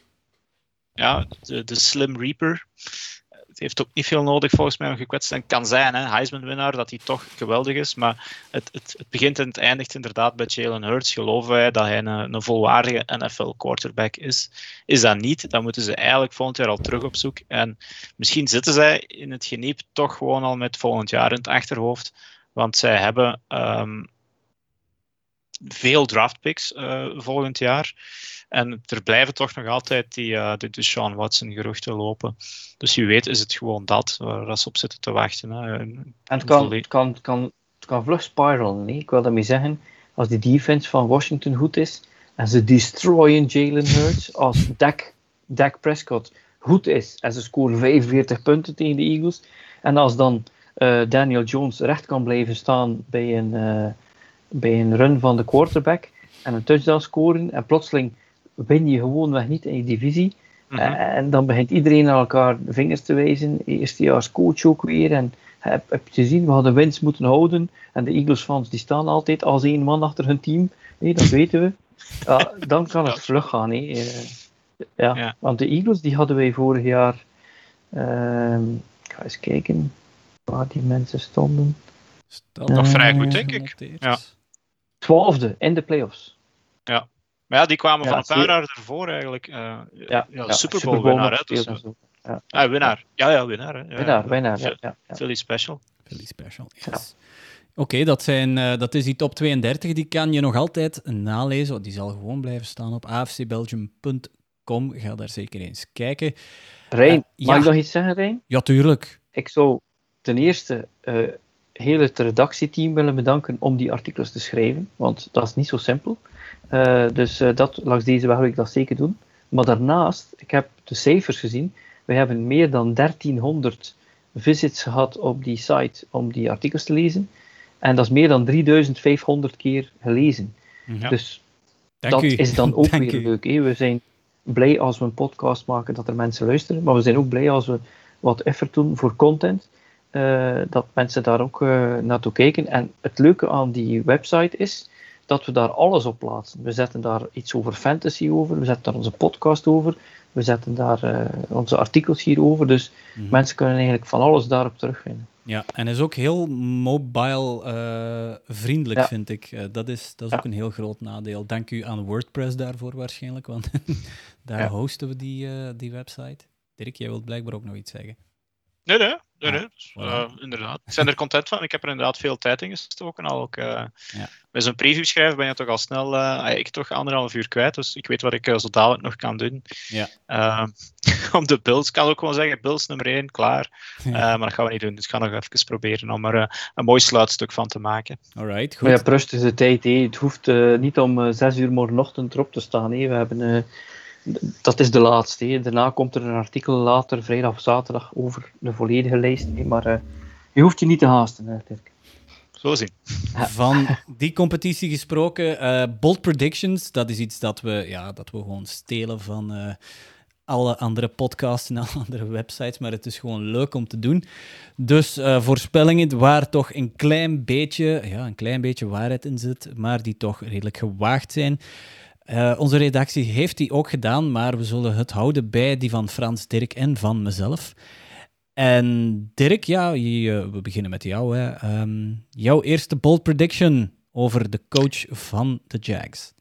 Ja, de, de Slim Reaper. Heeft ook niet veel nodig volgens mij om gekwetst te zijn. kan zijn, hè, Heisman-winnaar, dat hij toch geweldig is. Maar het, het, het begint en het eindigt inderdaad bij Jalen Hurts. Geloven wij dat hij een, een volwaardige NFL-quarterback is? Is dat niet? Dan moeten ze eigenlijk volgend jaar al terug op zoek. En misschien zitten zij in het geniep toch gewoon al met volgend jaar in het achterhoofd. Want zij hebben ehm, veel draftpicks uh, volgend jaar. En er blijven toch nog altijd die, uh, de Deshaun Watson geruchten lopen. Dus wie weet is het gewoon dat waar ze op zitten te wachten. Hè. En het kan, het kan, kan, het kan vlug spiralen. Nee? Ik wil daarmee zeggen, als die defense van Washington goed is en ze destroyen Jalen Hurts, als Dak, Dak Prescott goed is en ze scoren 45 punten tegen de Eagles, en als dan uh, Daniel Jones recht kan blijven staan bij een, uh, bij een run van de quarterback en een touchdown scoren en plotseling win je gewoonweg niet in je divisie. Mm -hmm. En dan begint iedereen naar elkaar vingers te wijzen. Eerstejaars coach ook weer. En heb, heb je gezien, we hadden winst moeten houden. En de Eagles fans die staan altijd als één man achter hun team. Nee, dat weten we. Ja, dan kan het vlug gaan. Nee. Uh, ja. ja. want de Eagles die hadden wij vorig jaar. Uh, ik ga eens kijken waar die mensen stonden. Stel, nog vrij goed, denk ik. Ja. Twaalfde in de playoffs. Ja. Maar ja, die kwamen ja, van een paar jaar ervoor eigenlijk. Uh, ja, ja, Super Bowl, winnaar. Hè, dus, ja. Ah, winnaar. Ja, ja, winnaar. Hè. Winnaar, winnaar. Ja, ja, Philly Special. Philly Special, yes. Oké, dat zijn, eh, dat is die top 32. Die kan je nog altijd nalezen. Die zal gewoon blijven staan op afcbelgium.com. Ga daar zeker eens kijken. Rijn, Eh, mag ja. ik nog iets zeggen, Rijn? Ja, tuurlijk. Ik zou ten eerste eh, heel het redactieteam willen bedanken om die artikels te schrijven, want dat is niet zo simpel. Eh, dus eh, dat, langs deze weg wil ik dat zeker doen. Maar daarnaast, ik heb de cijfers gezien, we hebben meer dan 1300 visits gehad op die site om die artikels te lezen. En dat is meer dan 3500 keer gelezen. Ja. Dus Dank dat u. is dan ook Dank weer u. leuk. We zijn blij als we een podcast maken dat er mensen luisteren, maar we zijn ook blij als we wat effort doen voor content, eh, dat mensen daar ook eh, naartoe kijken. En het leuke aan die website is dat we daar alles op plaatsen. We zetten daar iets over fantasy over, we zetten daar onze podcast over, we zetten daar eh, onze artikels hierover, dus Mhm. mensen kunnen eigenlijk van alles daarop terugvinden. Ja, en is ook heel mobile eh, vriendelijk, Ja. vind ik. Eh, dat is, dat is Ja. ook een heel groot nadeel. Dank u aan WordPress daarvoor waarschijnlijk, want daar Ja. hosten we die, eh, die website. Dirk, jij wilt blijkbaar ook nog iets zeggen. Nee, nee, nee, nee. Dus, voilà. eh, inderdaad. Ik ben er content van. Ik heb er inderdaad veel tijd in gestoken. Al ook, eh, Ja. Bij zo'n preview schrijven ben je toch al snel eh, ah, ik toch anderhalf uur kwijt. Dus ik weet wat ik eh, zo dadelijk nog kan doen. Ja. Eh, om de Bills, ik kan ook gewoon zeggen, Bills nummer 1, klaar. Ja. Eh, maar dat gaan we niet doen. Dus ik ga nog even proberen om er eh, een mooi sluitstuk van te maken. Alright, goed. Maar je hebt rustig de tijd. Het hoeft niet om zes uur morgenochtend erop te staan. We hebben, eh, dat is de laatste. hè. Daarna komt er een artikel later, vrijdag of zaterdag, over de volledige lijst. hè. Maar eh, je hoeft je niet te haasten, hè, Dirk. Zo zien. Van die competitie gesproken, eh, Bold Predictions, dat is iets dat we, ja, dat we gewoon stelen van eh, alle andere podcasts en alle andere websites, maar het is gewoon leuk om te doen. Dus eh, voorspellingen waar toch een klein beetje, ja, een klein beetje waarheid in zit, maar die toch redelijk gewaagd zijn. Eh, onze redactie heeft die ook gedaan, maar we zullen het houden bij die van Frans, Dirk en van mezelf. En Dirk, ja, je- we beginnen met jou. Hè. Ehm, jouw eerste bold prediction over de coach van de Jags.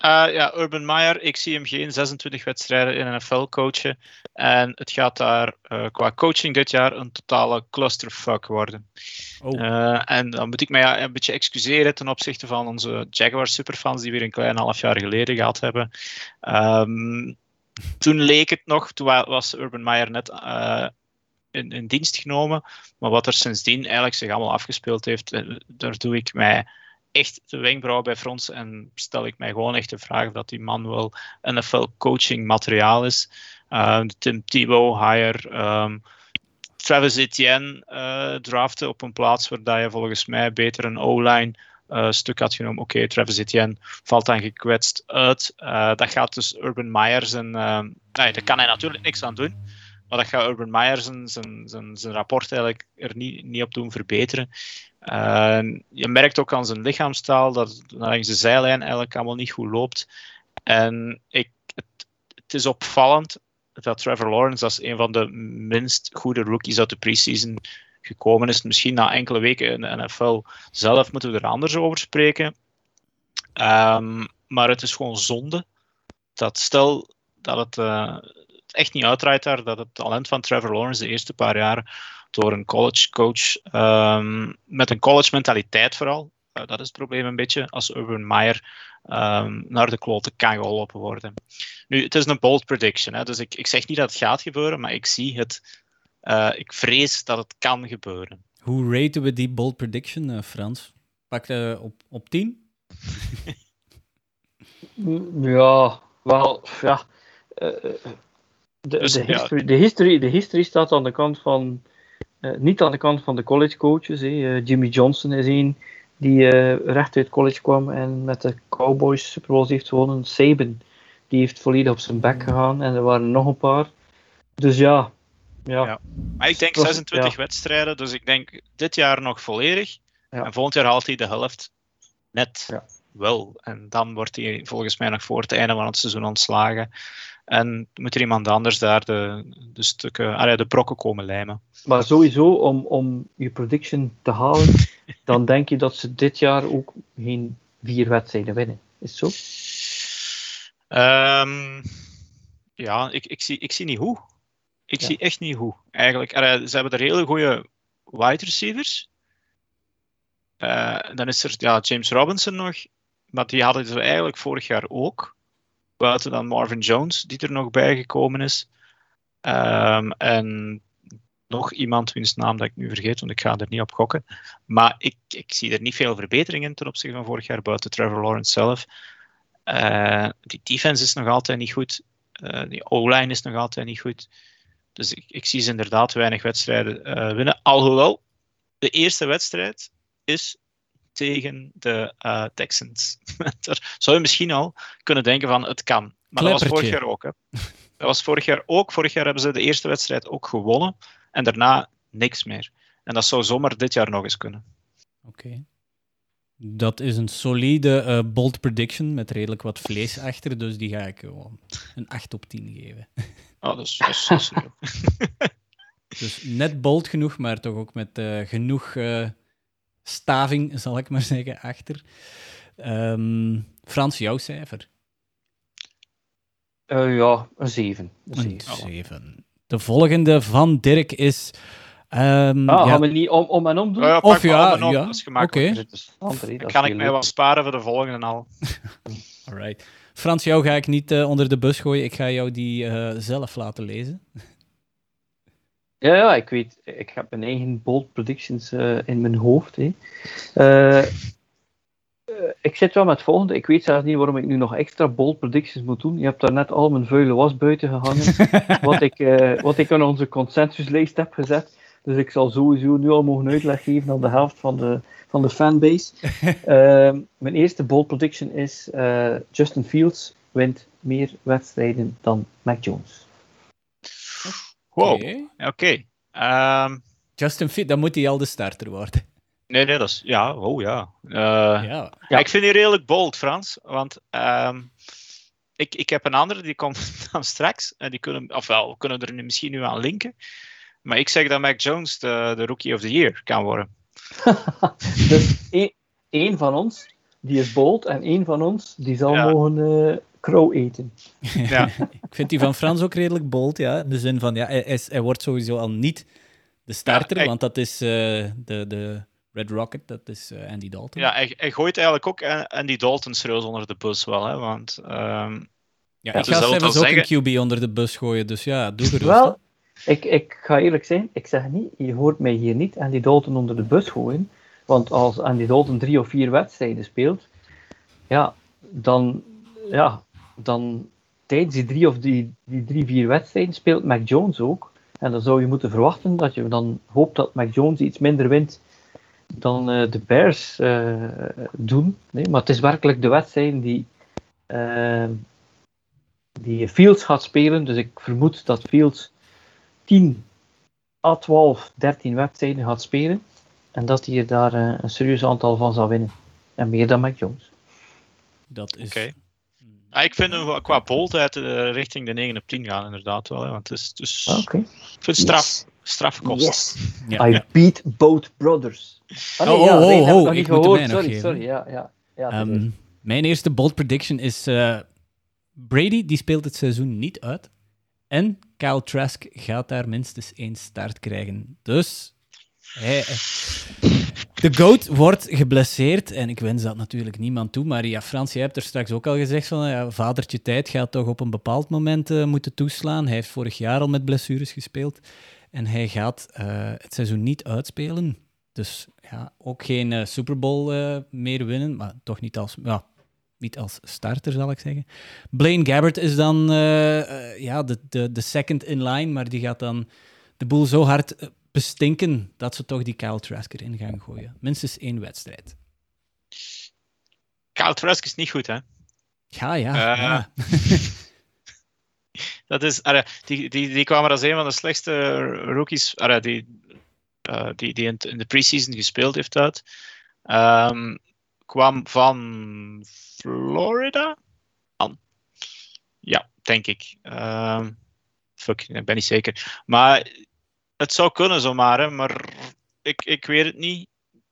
Eh, ja, Urban Meyer, ik zie hem geen 26 wedstrijden in NFL coachen. En het gaat daar eh, qua coaching dit jaar een totale clusterfuck worden. Oh, Eh, en dan moet ik mij een beetje excuseren ten opzichte van onze Jaguar superfans die weer een klein half jaar geleden gehad hebben. Ehm, toen leek het nog, toen wa- was Urban Meyer net eh, in, in dienst genomen. Maar wat er sindsdien eigenlijk zich allemaal afgespeeld heeft, daar doe ik mij echt de wenkbrauw bij fronsen en stel ik mij gewoon echt de vraag dat die man wel NFL coaching materiaal is. Eh, Tim Tebow, hire, ehm, Travis Etienne eh, draften op een plaats waar je volgens mij beter een O-line eh, stuk had genomen. Oké, Travis Etienne valt dan gekwetst uit. Eh, dat gaat dus Urban Meyer zijn... eh, nee, daar kan hij natuurlijk niks aan doen. Maar dat gaat Urban Meyer zijn, zijn, zijn, zijn rapport eigenlijk er niet, niet op doen verbeteren. Je merkt ook aan zijn lichaamstaal dat langs de zijlijn eigenlijk allemaal niet goed loopt. En ik, het, is opvallend dat Trevor Lawrence als een van de minst goede rookies uit de preseason gekomen is. Misschien na enkele weken in de NFL zelf moeten we er anders over spreken. Ehm, maar het is gewoon zonde dat stel dat het, eh, echt niet uitdraait daar, dat het talent van Trevor Lawrence de eerste paar jaar door een college coach ehm, met een college mentaliteit vooral, eh, dat is het probleem een beetje, als Urban Meyer ehm, naar de kloten kan geholpen worden. Nu, het is een bold prediction, hè, dus ik, ik zeg niet dat het gaat gebeuren, maar ik zie het, eh, ik vrees dat het kan gebeuren. hoe raten we die bold prediction, eh, Frans? Pak je op, op 10? Ja, wel, ja. De, Dus, de, ja. history, de, history, de history staat aan de kant van, eh, niet aan de kant van de college coaches. hè. Eh, Jimmy Johnson is een die eh, recht uit college kwam en met de Cowboys Super Bowls heeft gewonnen. Saban, die heeft volledig op zijn bek gegaan en er waren nog een paar. Dus ja, ja. Ja. Maar ik denk Was- 26 ja. wedstrijden, dus ik denk dit jaar nog volledig. Ja. En volgend jaar haalt hij de helft net Ja. wel. En dan wordt hij volgens mij nog voor het einde van het seizoen ontslagen. En moet er iemand anders daar de, de stukken, ja, de brokken komen lijmen. Maar sowieso, om, om je prediction te halen, dan denk je dat ze dit jaar ook geen vier wedstrijden winnen. Is het zo? Ehm, ja, ik, ik, zie, ik zie niet hoe. Ik Ja. zie echt niet hoe. Eigenlijk, ja, ze hebben er hele goede wide receivers. Uh, dan is er ja, James Robinson nog, maar die hadden ze eigenlijk vorig jaar ook. Buiten dan Marvin Jones, die er nog bijgekomen is. Um, en nog iemand wiens naam dat ik nu vergeet, want ik ga er niet op gokken. Maar ik, ik zie er niet veel verbeteringen ten opzichte van vorig jaar, buiten Trevor Lawrence zelf. Uh, die defense is nog altijd niet goed. Uh, die O-line is nog altijd niet goed. Dus ik, ik zie ze inderdaad weinig wedstrijden uh, winnen. Alhoewel, de eerste wedstrijd is tegen de Texans. Daar zou je misschien al kunnen denken van het kan. Maar dat was vorig jaar ook. Hè. Dat was vorig jaar ook. Vorig jaar hebben ze de eerste wedstrijd ook gewonnen. En daarna niks meer. En dat zou zomaar dit jaar nog eens kunnen. Oké. Dat is een solide uh, bold prediction met redelijk wat vlees achter, dus die ga ik gewoon een 8 op 10 geven. Oh, dat is, dat is, Dus net bold genoeg, maar toch ook met uh, genoeg uh, staving, zal ik maar zeggen, achter. Um, Frans, jouw cijfer? ja, een 7. Een 7. De volgende van Dirk is. Um, ah, ja. gaan we niet om, om en om doen? Ja, of ja, om, ja. oké. Okay. kan ik mij wel sparen voor de volgende al. Alright. Frans, jou ga ik niet uh, onder de bus gooien. Ik ga jou die uh, zelf laten lezen. Ja, ja, ik weet. Ik heb mijn eigen bold predictions uh, in mijn hoofd. Hè. Eh, ik zit wel met het volgende. Ik weet zelfs niet waarom ik nu nog extra bold predictions moet doen. Je hebt daar net al mijn vuile was buiten gehangen. wat, ik, wat ik aan onze consensuslijst heb gezet. Dus ik zal sowieso nu al mogen uitleg geven aan de helft van de, van de fanbase. uh, mijn eerste bold prediction is: Justin Fields wint meer wedstrijden dan Mac Jones. Wow, oké. Okay. Um... Justin Fields, dan moet hij al de starter worden. Nee, nee, dat is... Ja, oh ja. Uh, ja. ja. Ik vind die redelijk bold, Frans. Want um, ik, ik heb een andere, die komt dan straks. En die kunnen... Ofwel, we kunnen er nu, misschien nu aan linken. Maar ik zeg dat Mac Jones de, de Rookie of the Year kan worden. dus één, één van ons, die is bold. En één van ons, die zal ja. mogen uh, crow eten. Ja. ik vind die van Frans ook redelijk bold, ja. In de zin van, ja, hij, hij, hij wordt sowieso al niet de starter, ja, want dat is uh, de... de Red Rocket, dat is uh, Andy Dalton. Ja, hij, hij, gooit eigenlijk ook Andy Dalton serieus onder de bus wel, hè, want... Um, ja, ik ga zelfs ook zeggen... een QB onder de bus gooien, dus ja, doe gerust. Wel, ik, ik ga eerlijk zijn, ik zeg niet, je hoort mij hier niet Andy Dalton onder de bus gooien, want als Andy Dalton drie of vier wedstrijden speelt, ja, dan, ja, dan tijdens die drie of die, die drie, vier wedstrijden speelt Mac Jones ook. En dan zou je moeten verwachten dat je dan hoopt dat Mac Jones iets minder wint dan uh, de Bears uh, doen. Nee, maar het is werkelijk de wedstrijd die, uh, die Fields gaat spelen. Dus ik vermoed dat Fields 10 à 12, 13 wedstrijden gaat spelen. En dat hij er daar een serieus aantal van zal winnen. En meer dan Mac Jones. Dat is... Okay. Ah, ik vind hem qua boldheid richting de 9 op 10 gaan, inderdaad wel. Hè, want het is, dus, okay. Ik vind het straf, yes. strafkost. Yes. Ja, I ja. beat both brothers. Oh, nee, oh, ja, oh, oh, oh ik moet sorry, sorry, sorry, ja, ja. ja um, mijn eerste bold prediction is uh, Brady, die speelt het seizoen niet uit. En Kyle Trask gaat daar minstens één start krijgen. Dus hij, de GOAT wordt geblesseerd en ik wens dat natuurlijk niemand toe. Maar ja, Frans, jij hebt er straks ook al gezegd van ja, vadertje tijd gaat toch op een bepaald moment uh, moeten toeslaan. Hij heeft vorig jaar al met blessures gespeeld en hij gaat uh, het seizoen niet uitspelen. Dus ja, ook geen uh, Super Bowl meer winnen, maar toch niet als, ja, niet als starter, zal ik zeggen. Blaine Gabbert is dan ja, de, de, de second in line, maar die gaat dan de boel zo hard bestinken dat ze toch die Kyle Trask erin gaan gooien. Minstens één wedstrijd. Kyle Trask is niet goed, hè? Ja, ja. ja. dat is, die, die, die kwam er als een van de slechtste rookies die uh, die, die in, in, de preseason gespeeld heeft uit. Um, kwam van Florida? An. Ja, denk ik. Um, fuck, ik ben niet zeker. Maar het zou kunnen zomaar, hè, maar ik, ik weet het niet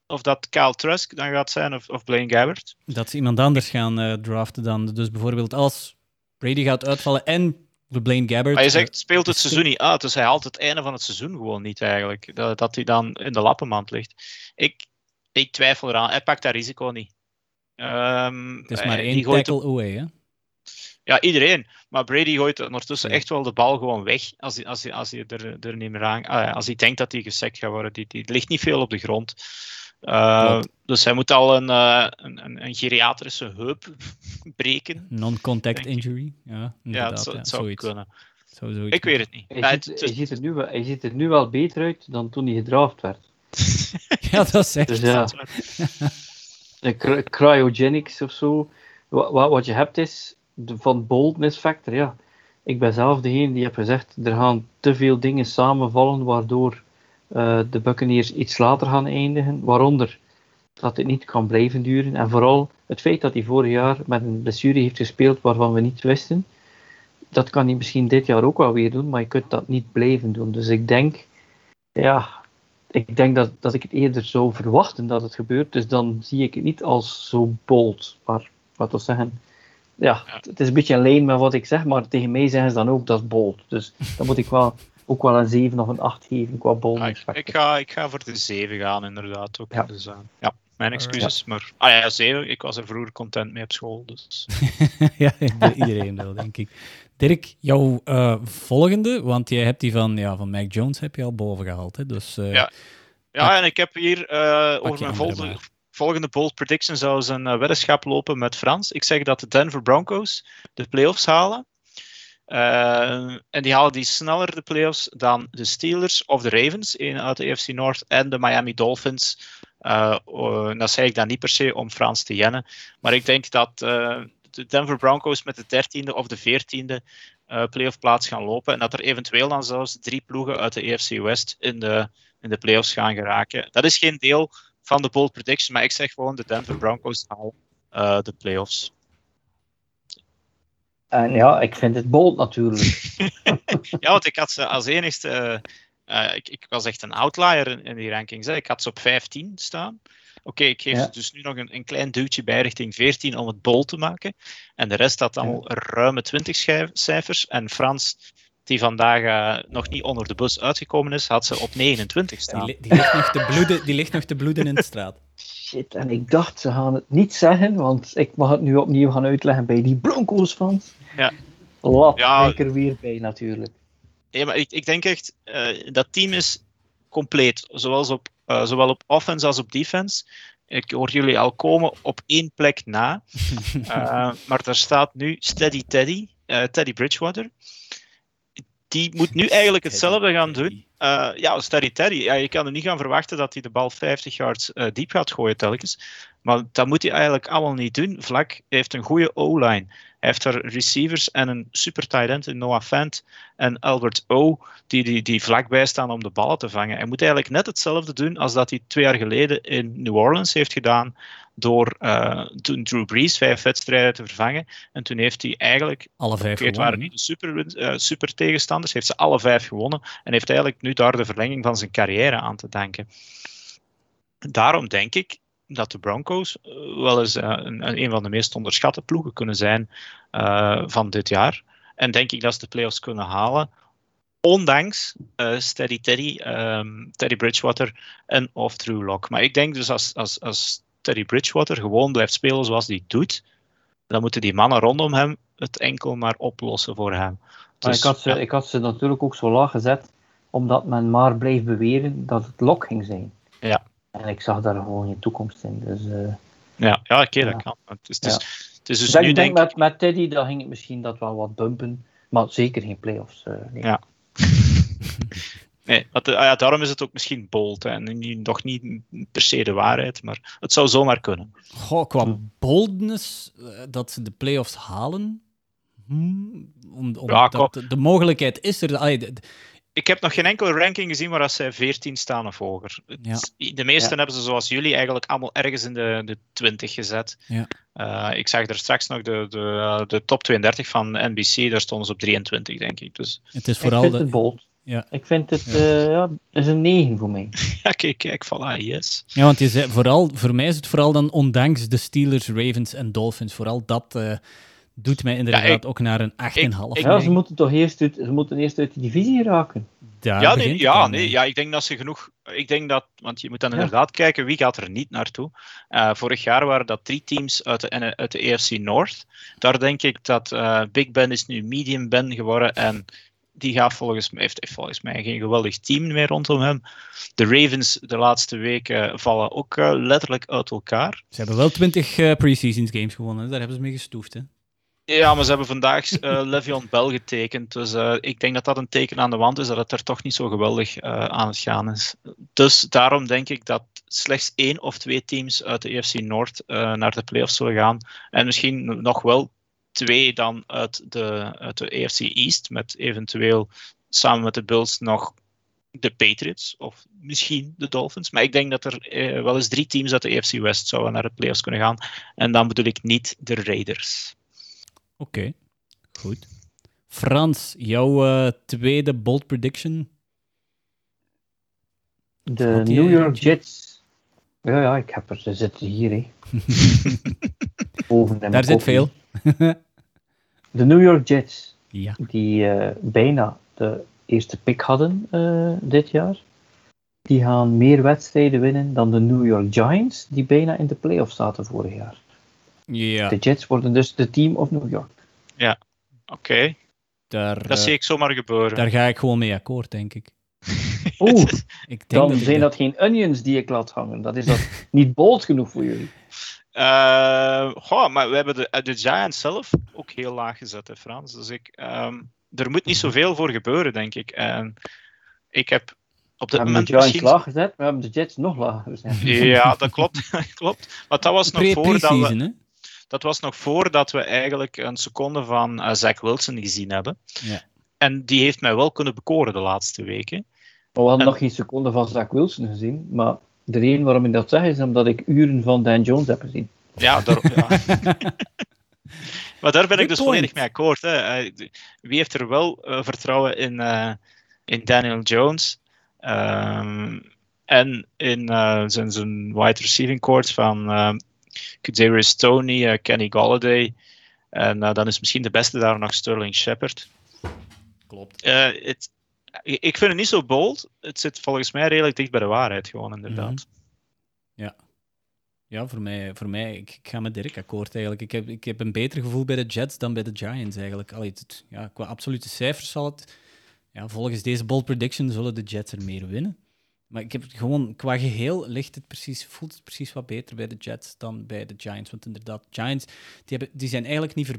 of dat Kyle Trask dan gaat zijn of, of Blaine Gabbert. Dat ze iemand anders gaan uh, draften dan. Dus bijvoorbeeld als Brady gaat uitvallen en Blaine Gabbert. Maar je zegt, speelt het seizoen niet uit, dus hij haalt het einde van het seizoen gewoon niet eigenlijk. Dat, dat hij dan in de lappenmand ligt. Ik, ik twijfel eraan. Hij pakt dat risico niet. Ehm, Het is eh, maar die één tackle away, hè? Ja, iedereen. Maar Brady gooit ondertussen echt wel de bal gewoon weg als hij, als hij, als hij er, er niet meer aan... ah ja, als hij denkt dat hij gesekt gaat worden. Die, die ligt niet veel op de grond. Uh, Klopt. dus hij moet al een, uh, een, een, een geriatrische heup breken. Non-contact injury. Ja, Ja, het zou, ja, het zou zoiets. kunnen. Zou zoiets Ik weet het niet. Hij, Ja, ziet, het- hij, ziet er nu, wel- hij ziet er nu wel beter uit dan toen hij gedraft werd. Ja, dat is echt. Dus ja, de cry- cryogenics of zo. Wat, wat, wat je hebt is van boldness factor. Ja. Ik ben zelf degene die heb gezegd, er gaan te veel dingen samenvallen waardoor eh, de Buccaneers iets later gaan eindigen. Waaronder dat het niet kan blijven duren. En vooral het feit dat hij vorig jaar met een blessure heeft gespeeld waarvan we niet wisten. Dat kan hij misschien dit jaar ook wel weer doen, maar je kunt dat niet blijven doen. Dus ik denk, ja, ik denk dat, dat ik het eerder zou verwachten dat het gebeurt. Dus dan zie ik het niet als zo bold. Maar wat wil zeggen, ja, Ja. het- is een beetje lijn met wat ik zeg, maar tegen mij zeggen ze dan ook dat is bold. Dus dan moet ik wel ook wel een 7 of een 8 geven qua Ja, boldness ik, ga, ik ga voor de 7 gaan, inderdaad. Ook. Ja. Dus, eh, ja, mijn excuses. Maar ah, ja, 7. Ik was er vroeger content mee op school. Dus. ja, iedereen wel, denk ik. Dirk, jouw eh, volgende, want jij hebt die van, ja, van Mac Jones heb je al boven gehaald. Hè? Dus, eh, Ja. Ja, en ik heb hier eh, over mijn volgende, maar. Volgende bold prediction zou ze een eh, weddenschap lopen met Frans. Ik zeg dat de Denver Broncos de playoffs halen. Eh, en die halen die sneller de playoffs dan de Steelers of de Ravens een uit de AFC North en de Miami Dolphins. Eh, dat zeg ik dan niet per se om Frans te jennen. Maar ik denk dat de Denver Broncos met de 13e of de 14e eh playoff plaats gaan lopen. En dat er eventueel dan zelfs drie ploegen uit de AFC West in de, in de playoffs gaan geraken. Dat is geen deel van de bold prediction, maar ik zeg gewoon de Denver Broncos halen eh, de playoffs. En ja, ik vind het bold natuurlijk. Ja, want ik had ze als enigste. eh, ik, ik was echt een outlier in, in die rankings. Hè. Ik had ze op 15 staan. Oké, ik geef Ja. ze dus nu nog een, een klein duwtje bij richting 14 om het bol te maken. En de rest had allemaal ruime 20 schijf- cijfers. En Frans, die vandaag eh, nog niet onder de bus uitgekomen is, had ze op 29 die, staan. li- die, ligt nog te bloeden, die ligt nog te bloeden in de straat. Shit, en ik dacht ze gaan het niet zeggen, want ik mag het nu opnieuw gaan uitleggen bij die Broncos fans. Ja. Laat Ja. ik er weer bij natuurlijk. Nee, maar ik, ik denk echt, eh, dat team is compleet. Zoals op, eh, zowel op offense als op defense. Ik hoor jullie al komen op één plek na. Eh, maar daar staat nu Steady Teddy, eh, Teddy Bridgewater. Die moet nu eigenlijk hetzelfde gaan doen. Eh, ja, Steady Teddy. Ja, je kan er niet gaan verwachten dat hij de bal 50 yards eh, diep gaat gooien telkens. Maar dat moet hij eigenlijk allemaal niet doen. Vlak heeft een goede O-line. Hij heeft er receivers en een super tight end in Noah Fant en Albert O, die, die, die vlakbij staan om de ballen te vangen. Hij moet eigenlijk net hetzelfde doen als dat hij twee jaar geleden in New Orleans heeft gedaan door eh, toen Drew Brees vijf wedstrijden te vervangen. En toen heeft hij eigenlijk Alle vijf het waren niet de super, eh, super tegenstanders. Heeft ze alle vijf gewonnen. En heeft eigenlijk nu daar de verlenging van zijn carrière aan te danken. Daarom denk ik dat de Broncos eh, wel eens eh, een, een van de meest onderschatte ploegen kunnen zijn eh, van dit jaar. En denk ik dat ze de playoffs kunnen halen. Ondanks Steady Teddy, ehm, Teddy Bridgewater en of Drew Lock. Maar ik denk dus als, als, als Teddy Bridgewater gewoon blijft spelen zoals hij doet, dan moeten die mannen rondom hem het enkel maar oplossen voor hem. Dus, ik, had ze, ja, ik had ze natuurlijk ook zo laag gezet, omdat men maar bleef beweren dat het lok ging zijn. Ja. En ik zag daar gewoon geen toekomst in. Dus, eh, ja, ja oké, Ja. dat kan. Het is, het is, Ja. het is dus dus nu ik denk denk ik... met, met Teddy, dan ging het misschien dat wel wat bumpen, maar zeker geen playoffs. eh nee. Ja. Nee, want, eh, ah ja, daarom is het ook misschien bold hè, en niet- nog niet per se de waarheid, maar het zou zomaar kunnen. Goh, qua boldness, dat ze de playoffs halen. Hmm, om, om, Ja, dat- de, de mogelijkheid is er. allee, de- de- Ik heb nog geen enkele ranking gezien waar als zij 14 staan of hoger. De meeste Ja. hebben ze zoals jullie eigenlijk allemaal ergens in de, de 20 gezet. Ja. Eh, ik zag er straks nog de, de, eh, de top 32 van NBC, daar stonden ze op 23, denk ik. Dus het is Ik vooral vind de, het bold. Ja. Ik vind het, Ja. eh, ja, is een 9 voor mij. ja, kijk, kijk, voilà, yes. Ja, want je zei, vooral, voor mij is het vooral dan ondanks de Steelers, Ravens en Dolphins. Vooral dat eh, doet mij inderdaad ik- ook naar een 8,5. ik- Ja, ze moeten toch eerst uit, ze moeten eerst uit de divisie raken. Daar ja, nee, ja, dan nee, ja, ik denk dat ze genoeg. Ik denk dat, want je moet dan Ja. inderdaad kijken wie gaat er niet naartoe. Eh vorig jaar waren dat drie teams uit de, uit de AFC North. Daar denk ik dat eh, Big Ben is nu Medium Ben geworden en die gaat volgens mij, heeft, volgens mij geen geweldig team meer rondom hem. De Ravens de laatste weken vallen ook eh, letterlijk uit elkaar. Ze hebben wel 20 eh preseason games gewonnen, daar hebben ze mee gestoefd. Hè. Ja, maar ze hebben vandaag eh Le'Veon Bell getekend. Dus eh, ik denk dat dat een teken aan de wand is dat het er toch niet zo geweldig eh, aan het gaan is. Dus daarom denk ik dat slechts één of twee teams uit de EFC Noord naar de playoffs zullen gaan. En misschien nog wel twee dan uit de, uit de EFC East, met eventueel samen met de Bills nog de Patriots of misschien de Dolphins. Maar ik denk dat er wel eens drie teams uit de EFC West zouden naar de playoffs kunnen gaan. En dan bedoel ik niet de Raiders. Oké, goed. Frans, jouw eh, tweede bold prediction? De New York? Jets. Ja, ja, ik heb er. Ze zitten hier, hè. Boven Daar zit veel. De New York Jets, Ja. die eh, bijna de eerste pick hadden eh, dit jaar, die gaan meer wedstrijden winnen dan de New York Giants, die bijna in de playoffs zaten vorig jaar. Ja, De Jets worden dus de team of New York. Oké, daar, dat eh, zie ik zomaar gebeuren. daar ga ik gewoon mee akkoord, denk ik. Oeh, ik denk dan dat ik zijn dat- dat geen onions die ik laat hangen. Dat is dat niet bold genoeg voor jullie. Eh, goh, maar we hebben de, eh, de Giants zelf ook heel laag gezet, hè, Frans. Dus ik, ehm, er moet niet zoveel voor gebeuren, denk ik. En ik heb op We dit hebben de moment Giants misschien... laag gezet, we hebben de Jets nog lager gezet. Ja, dat klopt. klopt. Maar dat was, nog voordat we, hè? Dat was nog voordat we eigenlijk een seconde van eh, Zach Wilson gezien hebben. Ja. En die heeft mij wel kunnen bekoren de laatste weken. Maar we hadden En- nog geen seconde van Zach Wilson gezien. Maar de reden waarom ik dat zeg is omdat ik uren van Dan Jones heb gezien. Ja, daar, ja. maar daar ben ik dus point. volledig mee akkoord. Hè. Wie heeft er wel eh, vertrouwen in, eh, in Daniel Jones? Ehm, en in eh, zijn, zijn wide receiving court van uh, Kadarius Tony, eh, Kenny Galladay. En eh, dan is misschien de beste daar nog Sterling Shepard. Klopt. Eh, het- ik vind het niet zo bold. Het zit volgens mij redelijk dicht bij de waarheid, gewoon inderdaad. Ja, voor mij, voor mij ik, ik ga met Dirk akkoord eigenlijk. Ik heb, ik heb een beter gevoel bij de Jets dan bij de Giants eigenlijk. Allee, het, ja, qua absolute cijfers zal het... Ja, volgens deze bold prediction zullen de Jets er meer winnen. Maar ik heb gewoon, qua geheel ligt het precies, voelt het precies wat beter bij de Jets dan bij de Giants. Want inderdaad, Giants die hebben, die zijn eigenlijk niet, ver,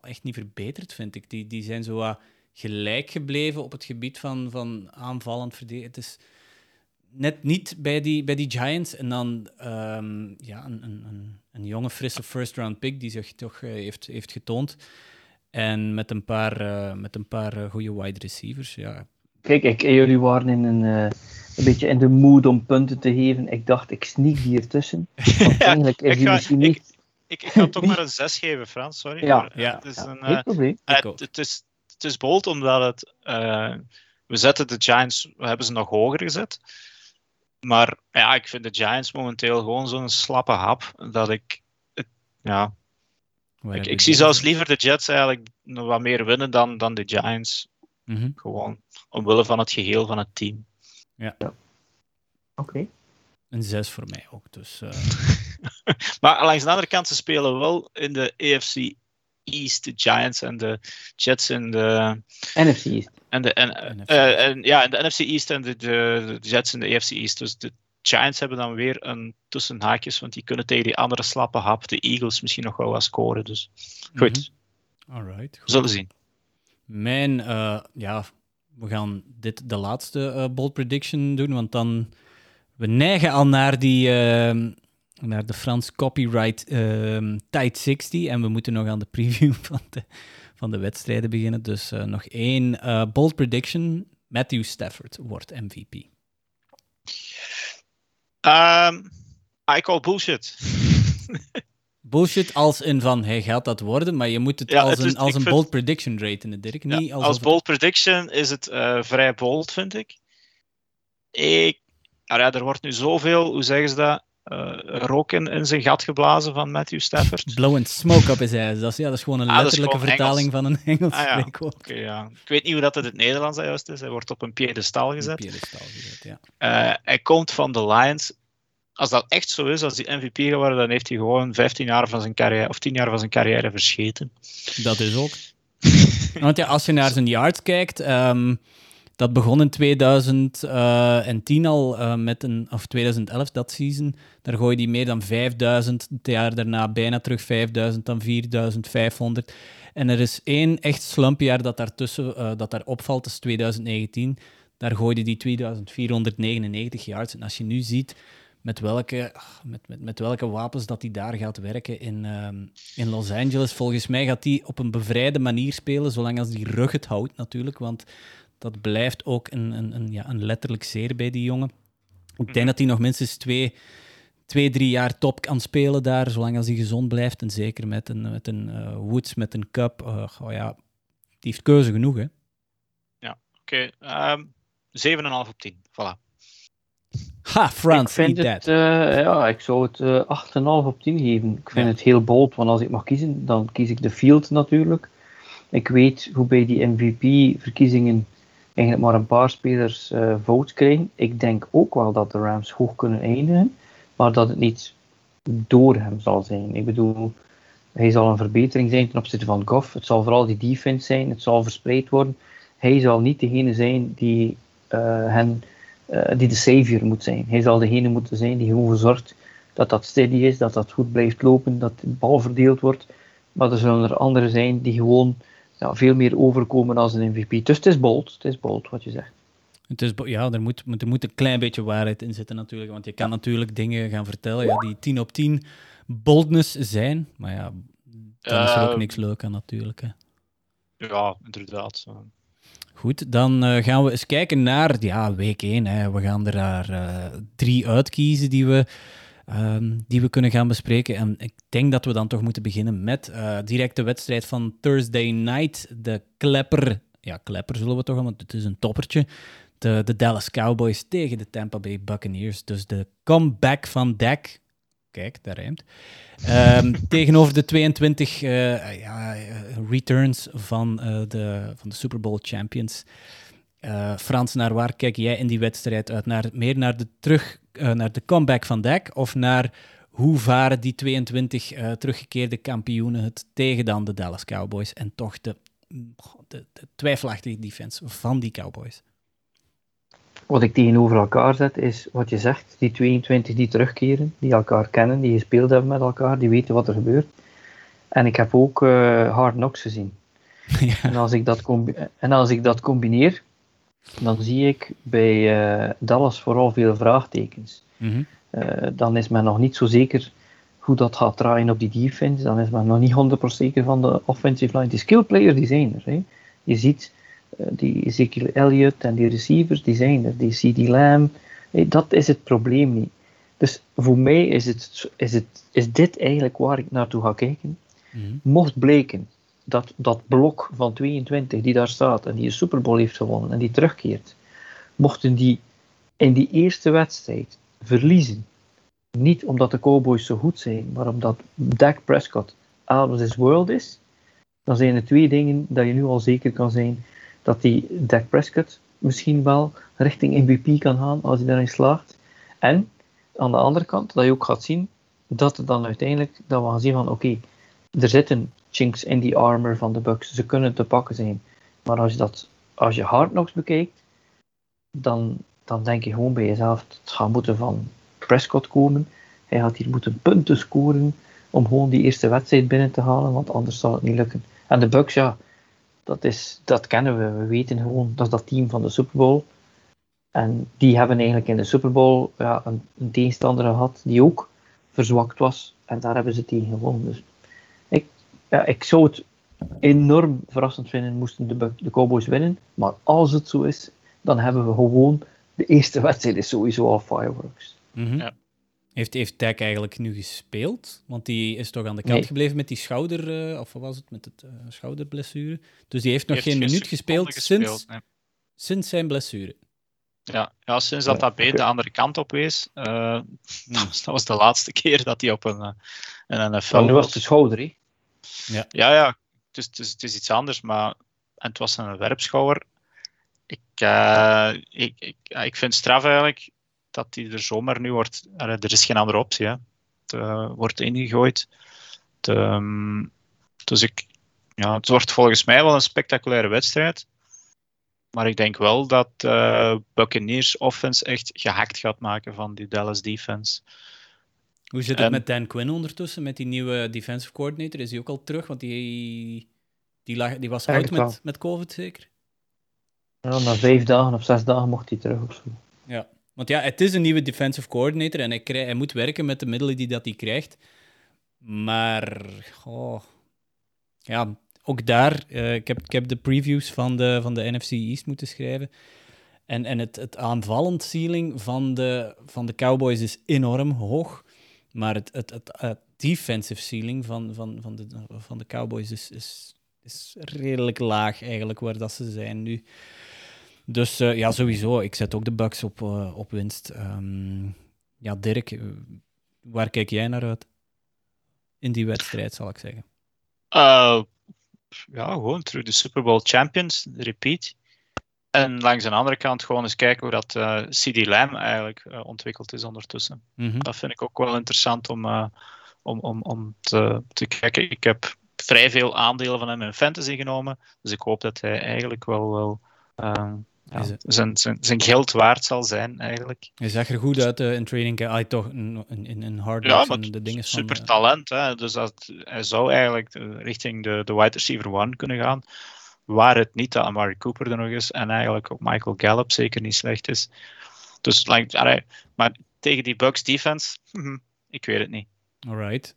echt niet verbeterd, vind ik. Die, die zijn zo gelijk gebleven op het gebied van, van aanvallend verdedigen. Het is net niet bij die, bij die Giants. En dan ehm, ja, een, een, een, jonge, frisse first-round pick die zich toch eh, heeft, heeft getoond. En met een paar, eh, met een paar eh, goede wide receivers. Ja. Kijk, ik, jullie waren in een, een beetje in de mood om punten te geven. Ik dacht, ik sneak die ertussen. Want eigenlijk is ik die ga- misschien niet... Ik, ik ga toch maar een 6 geven, Frans. Sorry. Ja. Maar, Ja. Het is Ja, een, geen eh, probleem. Het, is, het is bold omdat het. eh, we zetten de Giants, we hebben ze nog hoger gezet. Maar ja, ik vind de Giants momenteel gewoon zo'n slappe hap. Dat ik. Het, ja, ik, ik zie zelfs liever de Jets eigenlijk nog wat meer winnen dan, dan de Giants. Mhm. Gewoon omwille van het geheel van het team. Oké. Een zes voor mij ook. Dus, eh, Maar langs de andere kant, ze spelen wel in de AFC East, de Giants en de Jets in de. NFC East. En, de, en, NFC eh, East. en, ja, en de NFC East en de, de, de Jets in de AFC East. Dus de Giants hebben dan weer een tussen haakjes, want die kunnen tegen die andere slappe hap, de Eagles, misschien nog wel wat scoren. Dus goed, alright. we goed. zullen zien. Mijn, eh, ja, we gaan dit de laatste eh, bold prediction doen, want dan we neigen al naar die ehm, naar de Frans copyright ehm Tide 60 en we moeten nog aan de preview van de, van de wedstrijden beginnen. Dus eh, nog één eh, bold prediction: Matthew Stafford wordt MVP. Ehm, I call bullshit. Bullshit als in van hij gaat dat worden, maar je moet het Ja, als het is- een, als een vind- bold prediction raten, Dirk. Ja, Niet als het- bold prediction is het eh, vrij bold, vind ik. ik ah ja, er wordt nu zoveel, hoe zeggen ze dat? uh, rook in, in, zijn gat geblazen van Matthew Stafford. Blowing smoke up is hij. Dat is, ja, dat is gewoon een ah, letterlijke vertaling van een Engels ah, ja. Okay, ja. Ik weet niet hoe dat in het Nederlands juist is. Hij wordt op een piedestal gezet. Een piedestal gezet, ja. Uh, hij komt van de Lions. Als dat echt zo is, als hij MVP geworden, dan heeft hij gewoon 15 jaar van zijn carrière, of 10 jaar van zijn carrière verscheten. Dat is ook. Want ja, als je naar zijn yards kijkt, um, dat begon in 2010 al uh, met een, of 2011, dat season. Daar gooide hij meer dan 5000. Het jaar daarna bijna terug 5000, dan 4500. En er is één echt slumpjaar dat daartussen uh, dat daar opvalt, dat is 2019. Daar gooide hij 2499 yards. En als je nu ziet met welke, met, met, met welke wapens dat hij daar gaat werken in, uh, in Los Angeles, volgens mij gaat hij op een bevrijde manier spelen, zolang als die rug het houdt natuurlijk. Want dat blijft ook een, een, een, ja, een letterlijk zeer bij die jongen. Ik denk mhm. dat hij nog minstens twee, twee, drie jaar top kan spelen daar, zolang als hij gezond blijft. En zeker met een, met een uh, Woods, met een Cup. Uh, oh ja, die heeft keuze genoeg, hè? Ja, oké. Okay. Um, 7,5 op 10. Voilà. Ha, Frans, ik vind het, uh, ja, ik zou het uh, 8,5 op 10 geven. Ik vind het heel bold, want als ik mag kiezen, dan kies ik de field natuurlijk. Ik weet hoe bij die MVP-verkiezingen eigenlijk maar een paar spelers uh, votes krijgen. Ik denk ook wel dat de Rams hoog kunnen eindigen, maar dat het niet door hem zal zijn. Ik bedoel, hij zal een verbetering zijn ten opzichte van Goff. Het zal vooral die defense zijn, het zal verspreid worden. Hij zal niet degene zijn die, hen, die de savior moet zijn. Hij zal degene moeten zijn die gewoon zorgt dat dat steady is, dat dat goed blijft lopen, dat de bal verdeeld wordt. Maar er zullen er anderen zijn die gewoon ja, veel meer overkomen als een MVP. Dus het is bold, het is bold wat je zegt. Het is, ja, er moet, er moet een klein beetje waarheid in zitten natuurlijk, want je kan natuurlijk dingen gaan vertellen ja, die 10 op 10 boldness zijn, maar ja, dan is er ook eh, niks leuk aan natuurlijk. Hè. Ja, inderdaad. Goed, dan uh, gaan we eens kijken naar ja, week 1. Hè. We gaan er daar uh, drie uitkiezen die we Ehm, die we kunnen gaan bespreken. En ik denk dat we dan toch moeten beginnen met uh, direct de wedstrijd van Thursday night. De klepper, ja, klepper zullen we toch, want het is een toppertje. De, de Dallas Cowboys tegen de Tampa Bay Buccaneers. Dus de comeback van Dak. Kijk, daar rijmt. Um, tegenover de 22 uh, eh, ja, returns van, uh, de, van de Super Bowl champions. Uh, Frans, naar waar kijk jij in die wedstrijd uit? Naar, meer naar de, terug, naar de comeback van Dak of naar hoe varen die 22 uh, eh, teruggekeerde kampioenen het tegen dan de Dallas Cowboys en toch de, de, de twijfelachtige defense van die Cowboys? Wat ik tegenover elkaar zet is wat je zegt, die 22 die terugkeren, die elkaar kennen, die gespeeld hebben met elkaar, die weten wat er gebeurt. En ik heb ook Hard Knocks gezien. Ja. En, als ik dat en als ik dat combineer dan zie ik bij uh, Dallas vooral veel vraagtekens. Mm dan is men nog niet zo zeker hoe dat gaat draaien op die defense. Dan is men nog niet 100% zeker van de offensive line. Die skill players die zijn er. Hè. Je ziet uh, die Ezekiel Elliott en die receivers die zijn er. Die CD Lamb. dat is het probleem niet. Dus voor mij is, het, is, het, is dit eigenlijk waar ik naartoe ga kijken. Mm Mocht bleken dat, dat blok van 22 die daar staat en die een Super Bowl heeft gewonnen en die terugkeert, mochten die in die eerste wedstrijd verliezen, niet omdat de Cowboys zo goed zijn, maar omdat Dak Prescott out of this world is, dan zijn er twee dingen dat je nu al zeker kan zijn dat die Dak Prescott misschien wel richting MVP kan gaan als hij daarin slaagt. En aan de andere kant, dat je ook gaat zien dat het dan uiteindelijk, dat we gaan zien van oké, er zitten chinks in die armor van de Bucks. Ze kunnen te pakken zijn. Maar als je, dat, als je hard knocks bekijkt, dan, dan denk je gewoon bij jezelf: het gaat moeten van Prescott komen. Hij gaat hier moeten punten scoren om gewoon die eerste wedstrijd binnen te halen, want anders zal het niet lukken. En de Bucks, ja, dat, is, dat kennen we. We weten gewoon, dat is dat team van de Super Bowl. En die hebben eigenlijk in de Super Bowl ja, een, een tegenstander gehad die ook verzwakt was. En daar hebben ze tegen gewonnen. Dus ja, ik zou het enorm verrassend vinden moesten de, de Cowboys winnen. Maar als het zo is, dan hebben we gewoon de eerste wedstrijd is sowieso al fireworks. Mm ja. Heeft, heeft Dak eigenlijk nu gespeeld? Want die is toch aan de kant gebleven met die schouder, uh, of wat was het, met het uh, schouderblessure. Dus die heeft nog geen minuut gespeeld, sinds, sinds zijn blessure. Ja, ja sinds dat Ja, dat beet de andere kant op wees, eh, dat was de laatste keer dat hij op een, eh, een NFL Van nu was het de schouder, hè? Ja, ja, het is, het, is, het is iets anders, maar en het was een werpschouwer. Ik, eh, ik, ik, ja, ik vind het straf eigenlijk dat hij er zomaar nu wordt. Er is geen andere optie. Hè. Het eh, wordt ingegooid. Het, ehm, dus ik, ja, het wordt volgens mij wel een spectaculaire wedstrijd. Maar ik denk wel dat eh Buccaneers offense echt gehakt gaat maken van die Dallas defense. Hoe zit het En- met Dan Quinn ondertussen, met die nieuwe defensive coordinator? Is hij ook al terug? Want die, die, lag, die was uit met, met COVID zeker? Ja, na vijf dagen of zes dagen mocht hij terug of zo. Ja. Want ja, het is een nieuwe defensive coordinator en hij, moet werken met de middelen die dat hij krijgt. Maar, ja, ook daar, eh, ik, heb, ik heb de previews van de, van de NFC East moeten schrijven. En, en het, het aanvallend ceiling van de, van de Cowboys is enorm hoog. Maar het, het, het, het defensive ceiling van, van, van, de, van de Cowboys is, is, is redelijk laag eigenlijk, waar dat ze zijn nu. Dus eh, ja, sowieso. Ik zet ook de Bucks op, eh, op winst. Ehm, ja, Dirk, eh, waar kijk jij naar uit? In die wedstrijd, zal ik zeggen. Uh, ja, gewoon terug de Super Bowl champions, repeat. En langs de andere kant gewoon eens kijken hoe dat CD Lamb eigenlijk ontwikkeld is ondertussen. Mhm. Dat vind ik ook wel interessant om, om, om, om te, te kijken. Ik heb vrij veel aandelen van hem in fantasy genomen, dus ik hoop dat hij eigenlijk wel, wel eh, ja, zijn, zijn, zijn geld waard zal zijn eigenlijk. Hij zag er goed uit eh, in training. Ah, toch in, in, in hard Ja, en de dingen van... super eh, talent. Hè? Dus dat, hij zou eigenlijk eh, richting de, de wide receiver one kunnen gaan. Waar het niet dat Amari Cooper er nog is en eigenlijk ook Michael Gallup zeker niet slecht is. Dus, like, allee, maar tegen die Bucks defense, hm, ik weet het niet. Alright.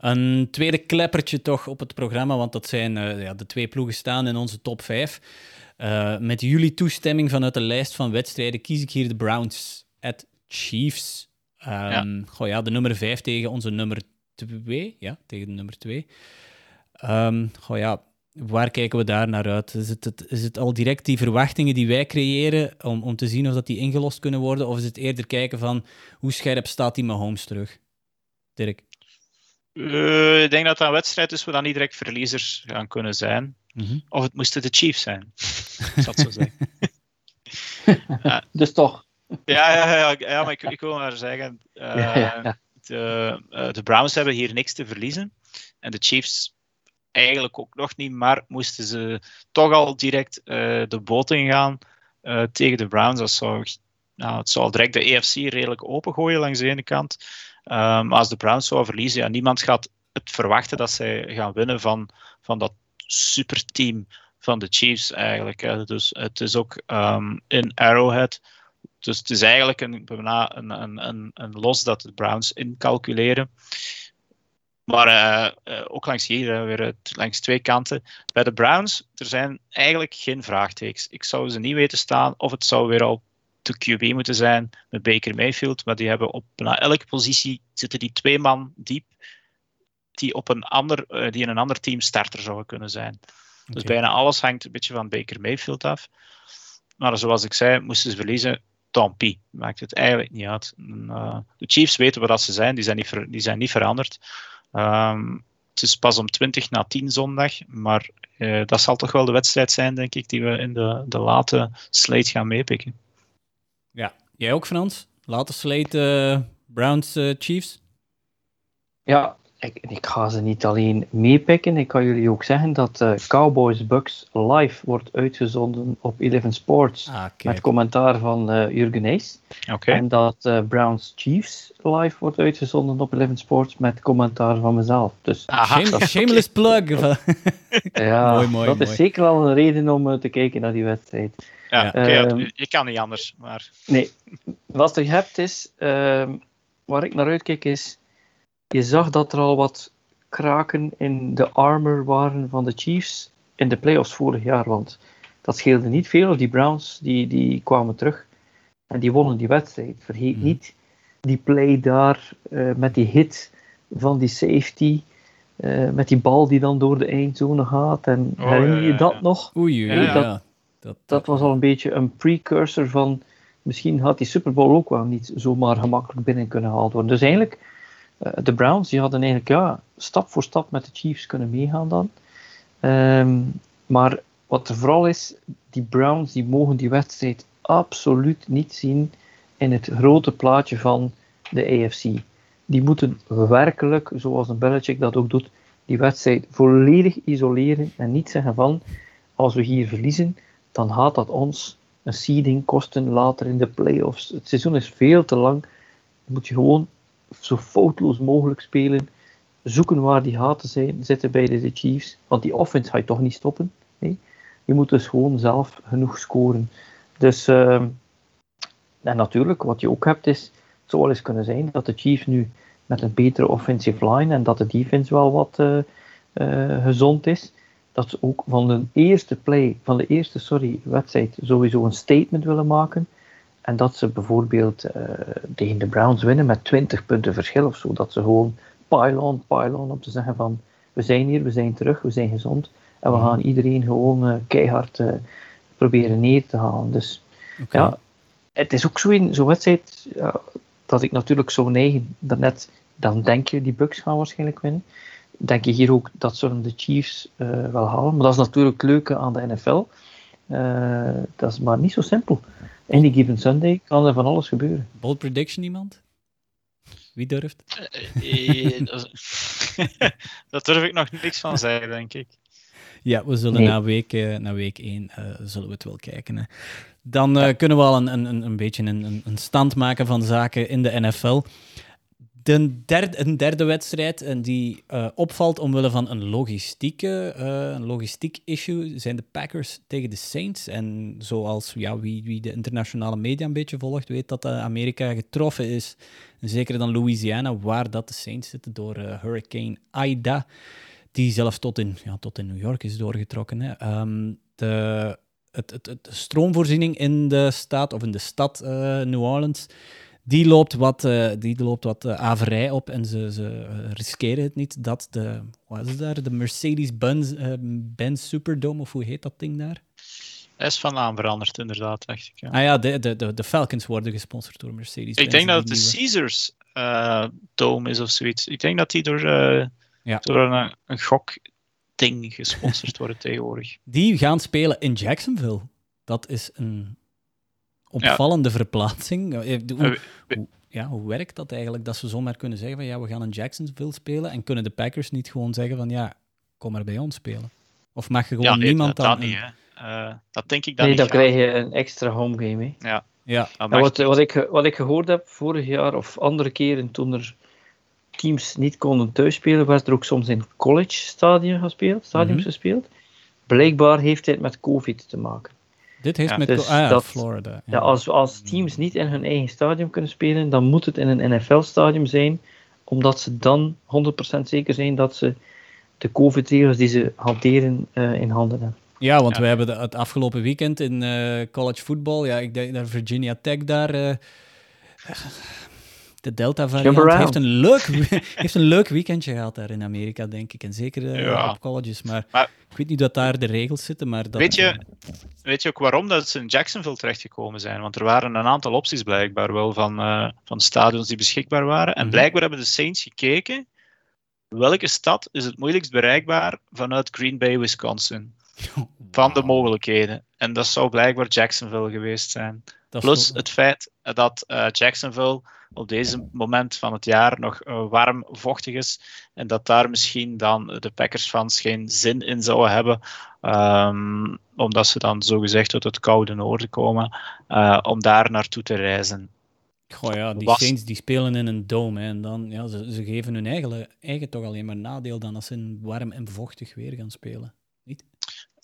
Een tweede kleppertje toch op het programma, want dat zijn eh, ja, de twee ploegen staan in onze top 5. Eh, met jullie toestemming vanuit de lijst van wedstrijden kies ik hier de Browns at Chiefs. Ehm, Goh, ja, de nummer 5 tegen onze nummer 2. Ja, tegen de nummer 2. goh, ja, waar kijken we daar naar uit? Is het, het- is het al direct die verwachtingen die wij creëren om, om te zien of dat die ingelost kunnen worden? Of is het eerder kijken van hoe scherp staat die Mahomes terug? Dirk? Eh, ik denk dat dat een wedstrijd is waar dan niet direct verliezers gaan kunnen zijn. Mhm. Of het moesten de Chiefs zijn. Ik zal het zo zeggen. Dus toch. Ja, ja, ja, ja maar ik, ik wil maar zeggen. eh, Ja, ja, ja. De, eh, de Browns hebben hier niks te verliezen. En de Chiefs eigenlijk ook nog niet, maar moesten ze toch al direct eh, de boot ingaan eh, tegen de Browns. Dat zou, nou, het zou direct de EFC redelijk opengooien langs de ene kant. Maar als de Browns zouden verliezen, ja, niemand gaat het verwachten dat zij gaan winnen van, van dat superteam van de Chiefs eigenlijk. Hè. Dus het is ook ehm, in Arrowhead. Dus het is eigenlijk een, een, een, een, los dat de Browns incalculeren. Maar eh, eh, ook langs hier, hè, weer langs twee kanten. Bij de Browns, er zijn eigenlijk geen vraagtekens. Ik zou ze niet weten staan of het zou weer al de QB moeten zijn met Baker Mayfield. Maar die hebben op bijna elke positie zitten die twee man diep. Die, op een ander, eh, die in een ander team starter zouden kunnen zijn. Dus bijna alles hangt een beetje van Baker Mayfield af. Maar zoals ik zei, moesten ze verliezen, tant pis. Maakt het eigenlijk niet uit. En, eh, de Chiefs weten wat dat ze zijn, die zijn niet, ver- die zijn niet veranderd. Ehm, het is pas om 20 na 10 zondag, maar eh, dat zal toch wel de wedstrijd zijn, denk ik, die we in de, de late slate gaan meepikken. Ja, jij ook Frans? Later slate Browns Chiefs? Ja, ik, ik ga ze niet alleen meepikken. Ik kan jullie ook zeggen dat eh, Cowboys Bucks live wordt uitgezonden op Eleven Sports. Ah, Met commentaar van eh Jurgen Hees. En dat eh, Browns Chiefs live wordt uitgezonden op Eleven Sports met commentaar van mezelf. Dus Aha, Shame- shameless plug. ja, Mooi, mooi, dat mooi. is zeker al een reden om te kijken naar die wedstrijd. Ja, ja, Ehm, je- je kan niet anders. Maar Nee, wat je hebt is, ehm, waar ik naar uitkijk is, je zag dat er al wat kraken in de armor waren van de Chiefs in de playoffs vorig jaar, want dat scheelde niet veel. Die Browns die, die kwamen terug en die wonnen die wedstrijd. Vergeet Mhm. niet die play daar eh, met die hit van die safety, eh, met die bal die dan door de eindzone gaat. En Oh, herinner je ja, dat ja. nog? Oei, oei, Ja, ja. dat- Dat, Dat was al een beetje een precursor van misschien had die Super Bowl ook wel niet zomaar gemakkelijk binnen kunnen gehaald worden. Dus eigenlijk, de Browns die hadden eigenlijk ja, stap voor stap met de Chiefs kunnen meegaan dan. Ehm, maar wat er vooral is, die Browns die mogen die wedstrijd absoluut niet zien in het grote plaatje van de AFC. Die moeten werkelijk, zoals een Belichick dat ook doet, die wedstrijd volledig isoleren en niet zeggen van als we hier verliezen, dan gaat dat ons een seeding kosten later in de playoffs. Het seizoen is veel te lang. Dan moet je gewoon zo foutloos mogelijk spelen. Zoeken waar die gaten zijn, zitten bij de Chiefs. Want die offense ga je toch niet stoppen. Je moet dus gewoon zelf genoeg scoren. Dus, uh, en natuurlijk, wat je ook hebt is, het zou wel eens kunnen zijn dat de Chiefs nu met een betere offensive line en dat de defense wel wat uh, uh, gezond is, dat ze ook van de eerste play, van de eerste sorry, wedstrijd sowieso een statement willen maken. En dat ze bijvoorbeeld uh, tegen de Browns winnen met 20 punten verschil of zo. Dat ze gewoon pile-on, pile-on om te zeggen van we zijn hier, we zijn terug, we zijn gezond. En we mhm. gaan iedereen gewoon uh, keihard uh, proberen neer te halen. Dus okay. ja, het is ook zo'n zo wedstrijd ja, dat ik natuurlijk zo neigen daarnet, dan denk je die Bucks gaan waarschijnlijk winnen denk je hier ook dat zullen de Chiefs wel halen. Maar dat is natuurlijk het leuke aan de NFL. Eh, dat is maar niet zo simpel. Any given Sunday kan er van alles gebeuren. Bold prediction iemand? Wie durft? Uh, dat durf ik nog niks van zeggen, denk ik. Ja, we zullen nee. na, week, na week 1 zullen we het wel kijken. Hè. Dan ja. kunnen we al een, een, een beetje een, een stand maken van zaken in de NFL de derde, een derde wedstrijd en die uh, opvalt omwille van een logistieke, uh, logistiek issue zijn de Packers tegen de Saints. En zoals ja, wie, wie de internationale media een beetje volgt, weet dat uh, Amerika getroffen is. zeker dan Louisiana, waar dat de Saints zitten door Hurricane Ida, die zelfs tot in, ja, tot in New York is doorgetrokken. Hè. Um, de, het, het, het, stroomvoorziening in de staat, of in de stad New Orleans die loopt wat, uh, die loopt wat uh, averij op en ze, ze uh, riskeren het niet dat de, wat is daar, de Mercedes-Benz Benz Superdome, of hoe heet dat ding daar? Is van naam veranderd, inderdaad, dacht ik. Ja. Ah ja, de, de, de, Falcons worden gesponsord door Mercedes. Ik denk dat het de Caesars Dome is of zoiets. Ik denk dat die door, ja. door een, een gokding gesponsord worden tegenwoordig. Die gaan spelen in Jacksonville. Dat is een opvallende ja. verplaatsing. Hoe, hoe, ja, hoe werkt dat eigenlijk? Dat ze zomaar kunnen zeggen van ja, we gaan in Jacksonville spelen en kunnen de Packers niet gewoon zeggen van ja, kom maar bij ons spelen? Of mag je gewoon ja, nee, niemand dat, dan... Dat, niet, uh, dat denk ik dan nee, niet. dan krijg je een extra home game. Hè. Ja. Ja. wat, wat, ik, wat ik gehoord heb vorig jaar of andere keren toen er teams niet konden thuisspelen, werd er ook soms in college stadium gespeeld, stadiums mm -hmm. gespeeld. Blijkbaar heeft dit met COVID te maken. Dit heeft ja, met dus ah, dat, Florida. Ja. ja. als, als teams niet in hun eigen stadium kunnen spelen, dan moet het in een NFL-stadium zijn, omdat ze dan 100% zeker zijn dat ze de COVID-regels die ze hanteren uh, in handen hebben. Ja, want ja. we hebben de, het afgelopen weekend in uh, college football, ja, ik denk dat Virginia Tech daar. Uh, de Delta variant heeft een, leuk, heeft een leuk weekendje gehad daar in Amerika, denk ik. En zeker uh, ja. op colleges. Maar, maar, ik weet niet dat daar de regels zitten. Maar dat, weet, je, weet je ook waarom dat ze in Jacksonville terechtgekomen zijn? Want er waren een aantal opties blijkbaar wel van, uh, van stadions die beschikbaar waren. En -hmm. blijkbaar hebben de Saints gekeken. Welke stad is het moeilijkst bereikbaar vanuit Green Bay, Wisconsin? Wow. Van de mogelijkheden. En dat zou blijkbaar Jacksonville geweest zijn. Dat Plus het feit dat uh, Jacksonville op deze moment van het jaar nog uh, warm, vochtig is. En dat daar misschien dan de Packers-fans geen zin in zouden hebben. Um, omdat ze dan zogezegd uit het koude noorden komen. Uh, om daar naartoe te reizen. Goh ja, die. Saints die spelen in een dome. Hè, en dan, ja, ze, ze geven hun eigen, eigen toch alleen maar nadeel dan als ze in warm en vochtig weer gaan spelen. Niet?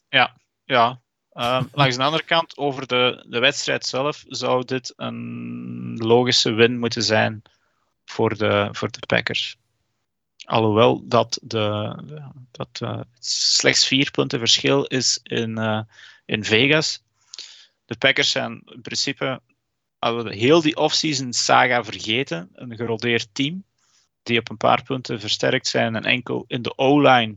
Ja, ja, Uh, langs de andere kant, over de, de wedstrijd zelf, zou dit een logische win moeten zijn voor de, voor de Packers. Alhoewel dat, de, dat uh, slechts vier punten verschil is in, uh, in Vegas. De Packers zijn in principe, we heel die offseason saga vergeten, een gerodeerd team die op een paar punten versterkt zijn en enkel in de O-line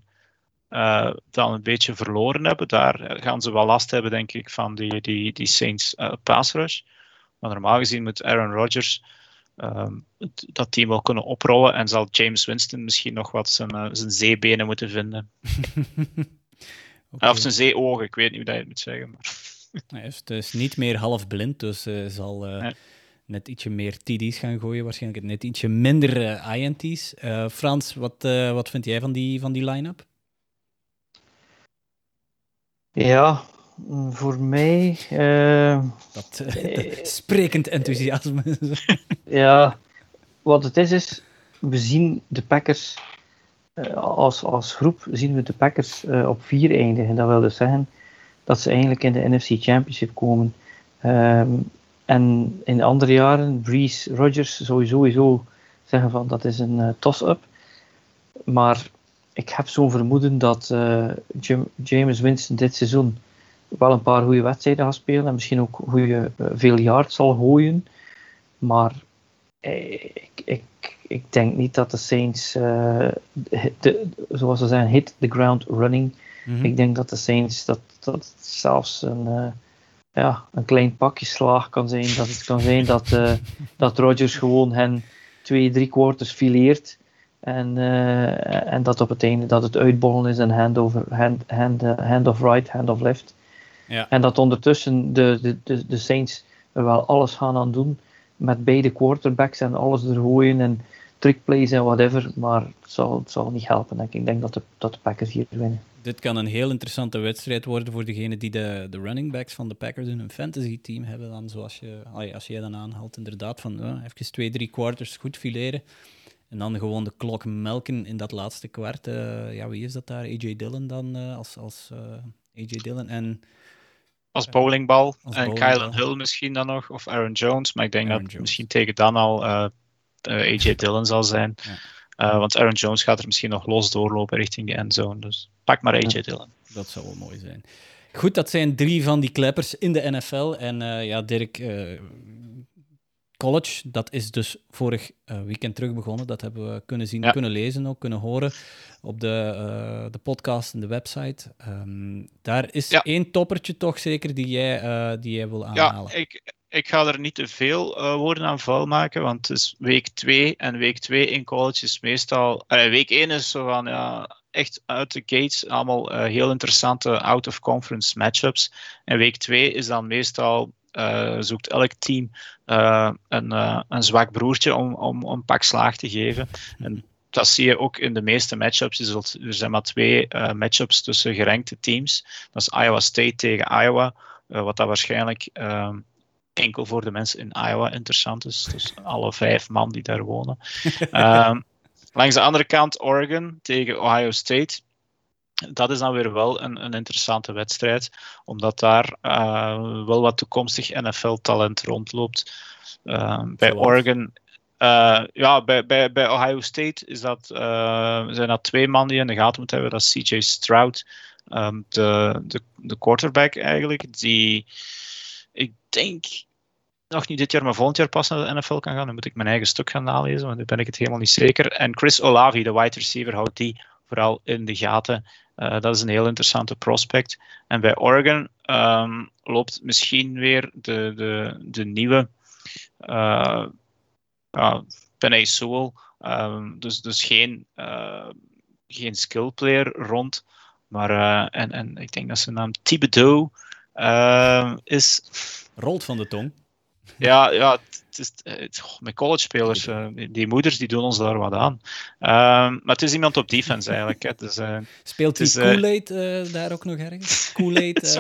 uh, dan een beetje verloren hebben. Daar gaan ze wel last hebben, denk ik, van die, die, die Saints uh, pass rush. Maar normaal gezien moet Aaron Rodgers ehm, dat team wel kunnen oprollen en zal James Winston misschien nog wat zijn, uh, zijn zeebenen moeten vinden. okay. Of zijn zeeogen, ik weet niet hoe dat je het moet zeggen. Maar... Hij is dus niet meer half blind, dus zal net ietsje meer TD's gaan gooien, waarschijnlijk net ietsje minder INT's. Frans, wat, wat vind jij van die, van die line-up? Ja, voor mij. Uh, dat, uh, sprekend enthousiasme. ja, wat het is, is. We zien de Packers. Uh, als, als groep zien we de Packers op vier eindigen. Dat wil dus zeggen dat ze eigenlijk in de NFC Championship komen. Um, en in andere jaren, Breeze Rodgers sowieso zeggen van dat is een toss-up. Maar ik heb zo'n vermoeden dat Jim, James Winston dit seizoen wel een paar goede wedstrijden gaat spelen en misschien ook goede, uh, veel yards zal gooien. Maar eh, ik, ik, ik denk niet dat de Saints, uh, de, zoals ze zeggen, hit the ground running. Mm-hmm. Ik denk dat de Saints dat, dat zelfs een, uh, ja, een klein pakje slaag kan zijn. Dat het kan zijn dat, uh, dat Rodgers gewoon hen twee, drie quarters fileert. En, uh, en dat op het einde dat het uitbollen is en hand, over, hand, hand, hand of right, hand of left. Ja. En dat ondertussen de, de, de, de Saints er wel alles gaan aan doen met beide quarterbacks en alles er gooien en trickplays en whatever. Maar het zal, het zal niet helpen, denk ik. Ik denk dat de, dat de Packers hier winnen. Dit kan een heel interessante wedstrijd worden voor degene die de, de running backs van de Packers in hun fantasy team hebben. Dan zoals je, als je dan aanhaalt, inderdaad, van uh, even twee, drie quarters goed fileren. En dan gewoon de klok melken in dat laatste kwart. Uh, ja, wie is dat daar? AJ Dillon dan uh, als, als AJ Dillon. En als bowlingbal. Als en Kylan Hill misschien dan nog, of Aaron Jones. Maar ik denk Aaron dat Jones. misschien tegen dan al AJ Dillon zal zijn. Ja. Want Aaron Jones gaat er misschien nog los doorlopen richting de endzone. Dus pak maar AJ Dillon. Dat zou wel mooi zijn. Goed, dat zijn drie van die kleppers in de NFL. En ja, Dirk, college, dat is dus vorig weekend terug begonnen. Dat hebben we kunnen zien, ja. kunnen lezen, ook kunnen horen op de, uh, de podcast en de website. Um, daar is ja. één toppertje toch zeker die jij, uh, die jij wil aanhalen. Ja, ik, ik ga er niet te veel uh, woorden aan vuil maken, want het is week 2 en week 2 in college is meestal. week 1 is zo van ja, echt uit de gates allemaal heel interessante out-of-conference matchups. En week 2 is dan meestal. zoekt elk team een, een zwak broertje om, om, om een pak slaag te geven. En dat zie je ook in de meeste matchups. Er zijn maar twee matchups tussen gerankte teams. Dat is Iowa State tegen Iowa. Wat dat waarschijnlijk enkel voor de mensen in Iowa interessant is. Dus alle vijf man die daar wonen. Ehm, langs de andere kant Oregon tegen Ohio State. Dat is dan weer wel een, een interessante wedstrijd, omdat daar uh, wel wat toekomstig NFL-talent rondloopt. Ehm, bij Oregon uh, ja, bij, bij, bij Ohio State is dat, uh, zijn dat twee mannen die in de gaten moeten hebben. Dat is CJ Stroud, um, de, de, de quarterback eigenlijk, die ik denk nog niet dit jaar, maar volgend jaar pas naar de NFL kan gaan. Dan moet ik mijn eigen stuk gaan nalezen, want nu ben ik het helemaal niet zeker. En Chris Olavi, de wide receiver, houdt die vooral in de gaten. Uh, dat is een heel interessante prospect. En bij Oregon um, loopt misschien weer de, de, de nieuwe uh, ja, Penny Sewell. Um, dus, dus geen, uh, geen skill player rond. Maar, uh, en, en ik denk dat zijn naam Thibodeau uh, is. Rolt van de tong. Ja, ja het is, het, met college spelers, uh, die moeders die doen ons daar wat aan. Um, maar het is iemand op defense eigenlijk. Hè. Dus, uh, Speelt die Kool-Aid uh, daar ook nog ergens? Kool-Aid,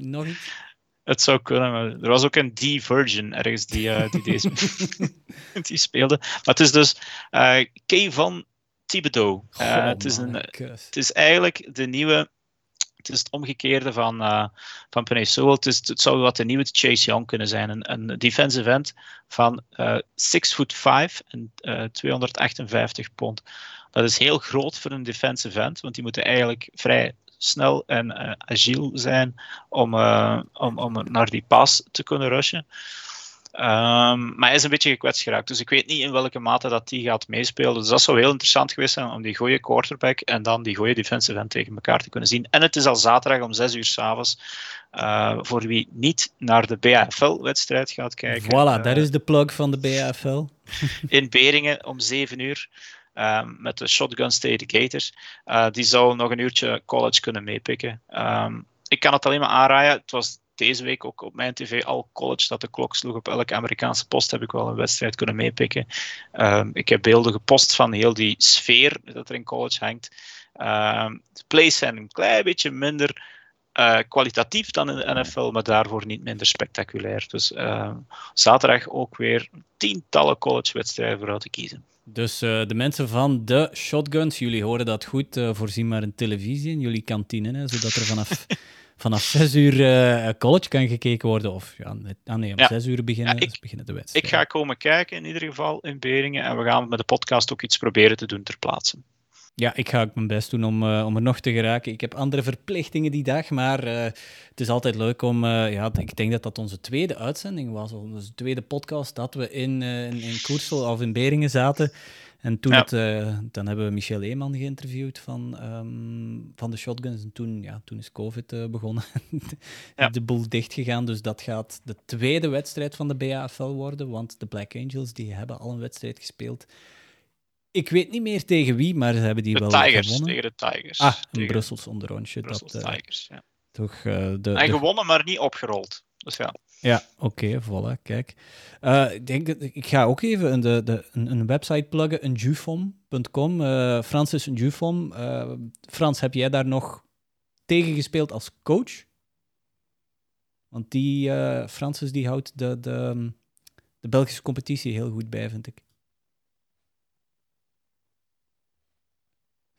nog iets? Het zou kunnen, maar er was ook een D-Virgin ergens die, die deze die speelde. Maar het is dus uh, Kevin Thibodeau. Het, is een, het is eigenlijk de nieuwe. Het is het omgekeerde van, uh, van Penny. Het, is, het zou wat de nieuwe Chase Young kunnen zijn. Een, een defensive end van uh, 6 foot 5 en uh, 258 pond. Dat is heel groot voor een defensive end, want die moeten eigenlijk vrij snel en agiel zijn om, om, om naar die pas te kunnen rushen. Ehm, maar hij is een beetje gekwetst geraakt. Dus ik weet niet in welke mate dat die gaat meespelen. Dus dat zou heel interessant geweest zijn om die goede quarterback en dan die goede defensive end tegen elkaar te kunnen zien. En het is al zaterdag om 6 uur s'avonds. Uh, voor wie niet naar de BAFL-wedstrijd gaat kijken. Voilà, uh, dat is de plug van de BAFL. in Beringen om 7 uur. Um, met de Shotgun State Gators. Uh, die zou nog een uurtje college kunnen meepikken. Um, ik kan het alleen maar aanraaien. Het was deze week ook op mijn tv al college dat de klok sloeg op elke Amerikaanse post heb ik wel een wedstrijd kunnen meepikken. Um, ik heb beelden gepost van heel die sfeer dat er in college hangt. Um, de plays zijn een klein beetje minder uh, kwalitatief dan in de NFL, maar daarvoor niet minder spectaculair. Dus uh, zaterdag ook weer tientallen collegewedstrijden voor uit te kiezen. Dus uh, de mensen van de Shotguns, jullie horen dat goed, voorzien maar een televisie in jullie kantine, hè, zodat er vanaf vanaf 6 uur uh, college kan gekeken worden. Of ja, ah nee, om ja. 6 uur beginnen, ja, ik, beginnen de wedstrijd. Ik ga komen kijken in ieder geval in Beringen. En we gaan met de podcast ook iets proberen te doen ter plaatse. Ja, ik ga ook mijn best doen om, uh, om er nog te geraken. Ik heb andere verplichtingen die dag, maar uh, het is altijd leuk om... Uh, ja, ik denk dat dat onze tweede uitzending was, onze tweede podcast, dat we in, in, in Koersel of in Beringen zaten. En toen het, uh, dan hebben we Michel Eeman geïnterviewd van, um, van de Shotguns. En toen, ja, toen is COVID uh, begonnen. ja. De boel dicht gegaan. Dus dat gaat de tweede wedstrijd van de BAFL worden. Want de Black Angels die hebben al een wedstrijd gespeeld. Ik weet niet meer tegen wie, maar ze hebben die de wel Tigers, gewonnen. Tegen de Tigers. Ah, tegen een Brussels onderrondje. Brussels dat, uh, Tigers, ja. Toch, de, en de... gewonnen, maar niet opgerold. Dus ja. Ja, oké, okay, voilà, kijk. Uh, ik, denk, ik ga ook even de, de, een, een website pluggen, enjufom.com. Uh, Frans is een Jufom. Uh, Frans, heb jij daar nog tegen gespeeld als coach? Want die, Francis, die houdt de, de, de Belgische competitie heel goed bij, vind ik.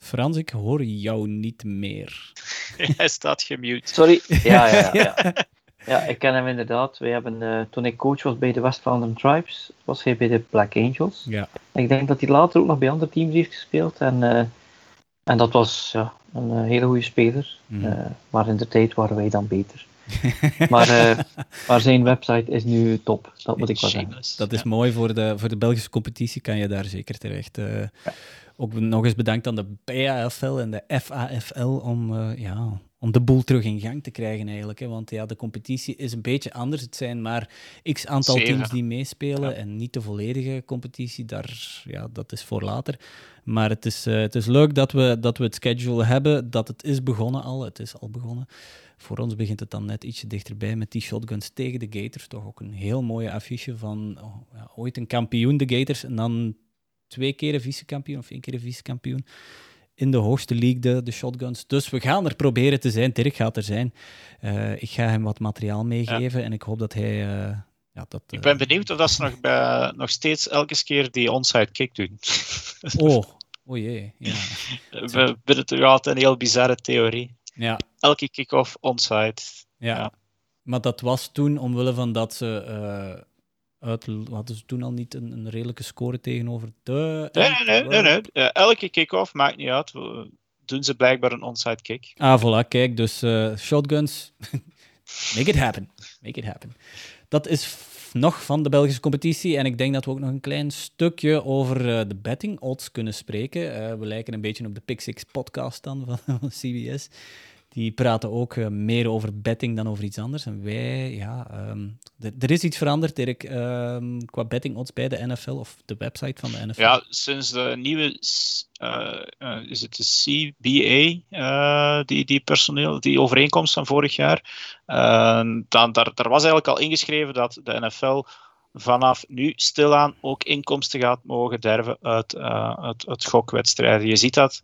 Frans, ik hoor jou niet meer. Hij staat gemute. Sorry. Ja, ja, ja. ja. Ja, ik ken hem inderdaad. Wij hebben, uh, toen ik coach was bij de West Vlaanderen Tribes, was hij bij de Black Angels. Ja. Ik denk dat hij later ook nog bij andere teams heeft gespeeld. En, uh, en dat was ja, een uh, hele goede speler. Mm. maar in de tijd waren wij dan beter. maar, maar zijn website is nu top, dat moet ik wel zeggen. Dat is ja. mooi voor de, voor de Belgische competitie, kan je daar zeker terecht. Ja. Ook nog eens bedankt aan de BAFL en de FAFL om ja, om de boel terug in gang te krijgen eigenlijk. Hè. Want ja, de competitie is een beetje anders. Het zijn maar x aantal Zeven. teams die meespelen Ja. en niet de volledige competitie. Daar, ja, dat is voor later. Maar het is, eh, het is leuk dat we, dat we het schedule hebben, dat het is begonnen al. Het is al begonnen. Voor ons begint het dan net ietsje dichterbij met die shotguns tegen de Gators. Toch ook een heel mooie affiche van oh, ja, ooit een kampioen, de Gators, en dan twee keer een vice-kampioen of één keer een vice-kampioen in de hoogste league, de, de shotguns. Dus we gaan er proberen te zijn. Dirk gaat er zijn. Uh, ik ga hem wat materiaal meegeven ja. en ik hoop dat hij... Uh, ja, dat, ik ben benieuwd of dat ze nog, bij, nog steeds elke keer die onside kick doen. oh, oh jee. Ja. We vinden het altijd een heel bizarre theorie. Ja. Elke kick-off onside. Ja. ja. Maar dat was toen omwille van dat ze... Uit, hadden ze toen al niet een, een redelijke score tegenover de... Nee, nee, nee. nee, nee. elke kick-off maakt niet uit. Doen ze blijkbaar een onside kick. Ah, voilà, kijk. Dus uh, shotguns, make it happen. Make it happen. Dat is nog van de Belgische competitie. En ik denk dat we ook nog een klein stukje over uh, de betting odds kunnen spreken. Uh, we lijken een beetje op de Pick Six podcast dan van, van CBS. Die praten ook uh, meer over betting dan over iets anders. En wij, ja, um, er is iets veranderd, Dirk, um, qua betting odds bij de NFL of de website van de NFL. Ja, sinds de nieuwe, uh, uh, is het de CBA, die, die personeel, die overeenkomst van vorig jaar, dan, daar, daar was eigenlijk al ingeschreven dat de NFL vanaf nu stilaan ook inkomsten gaat mogen derven uit, uit, uit gokwedstrijden. Je ziet dat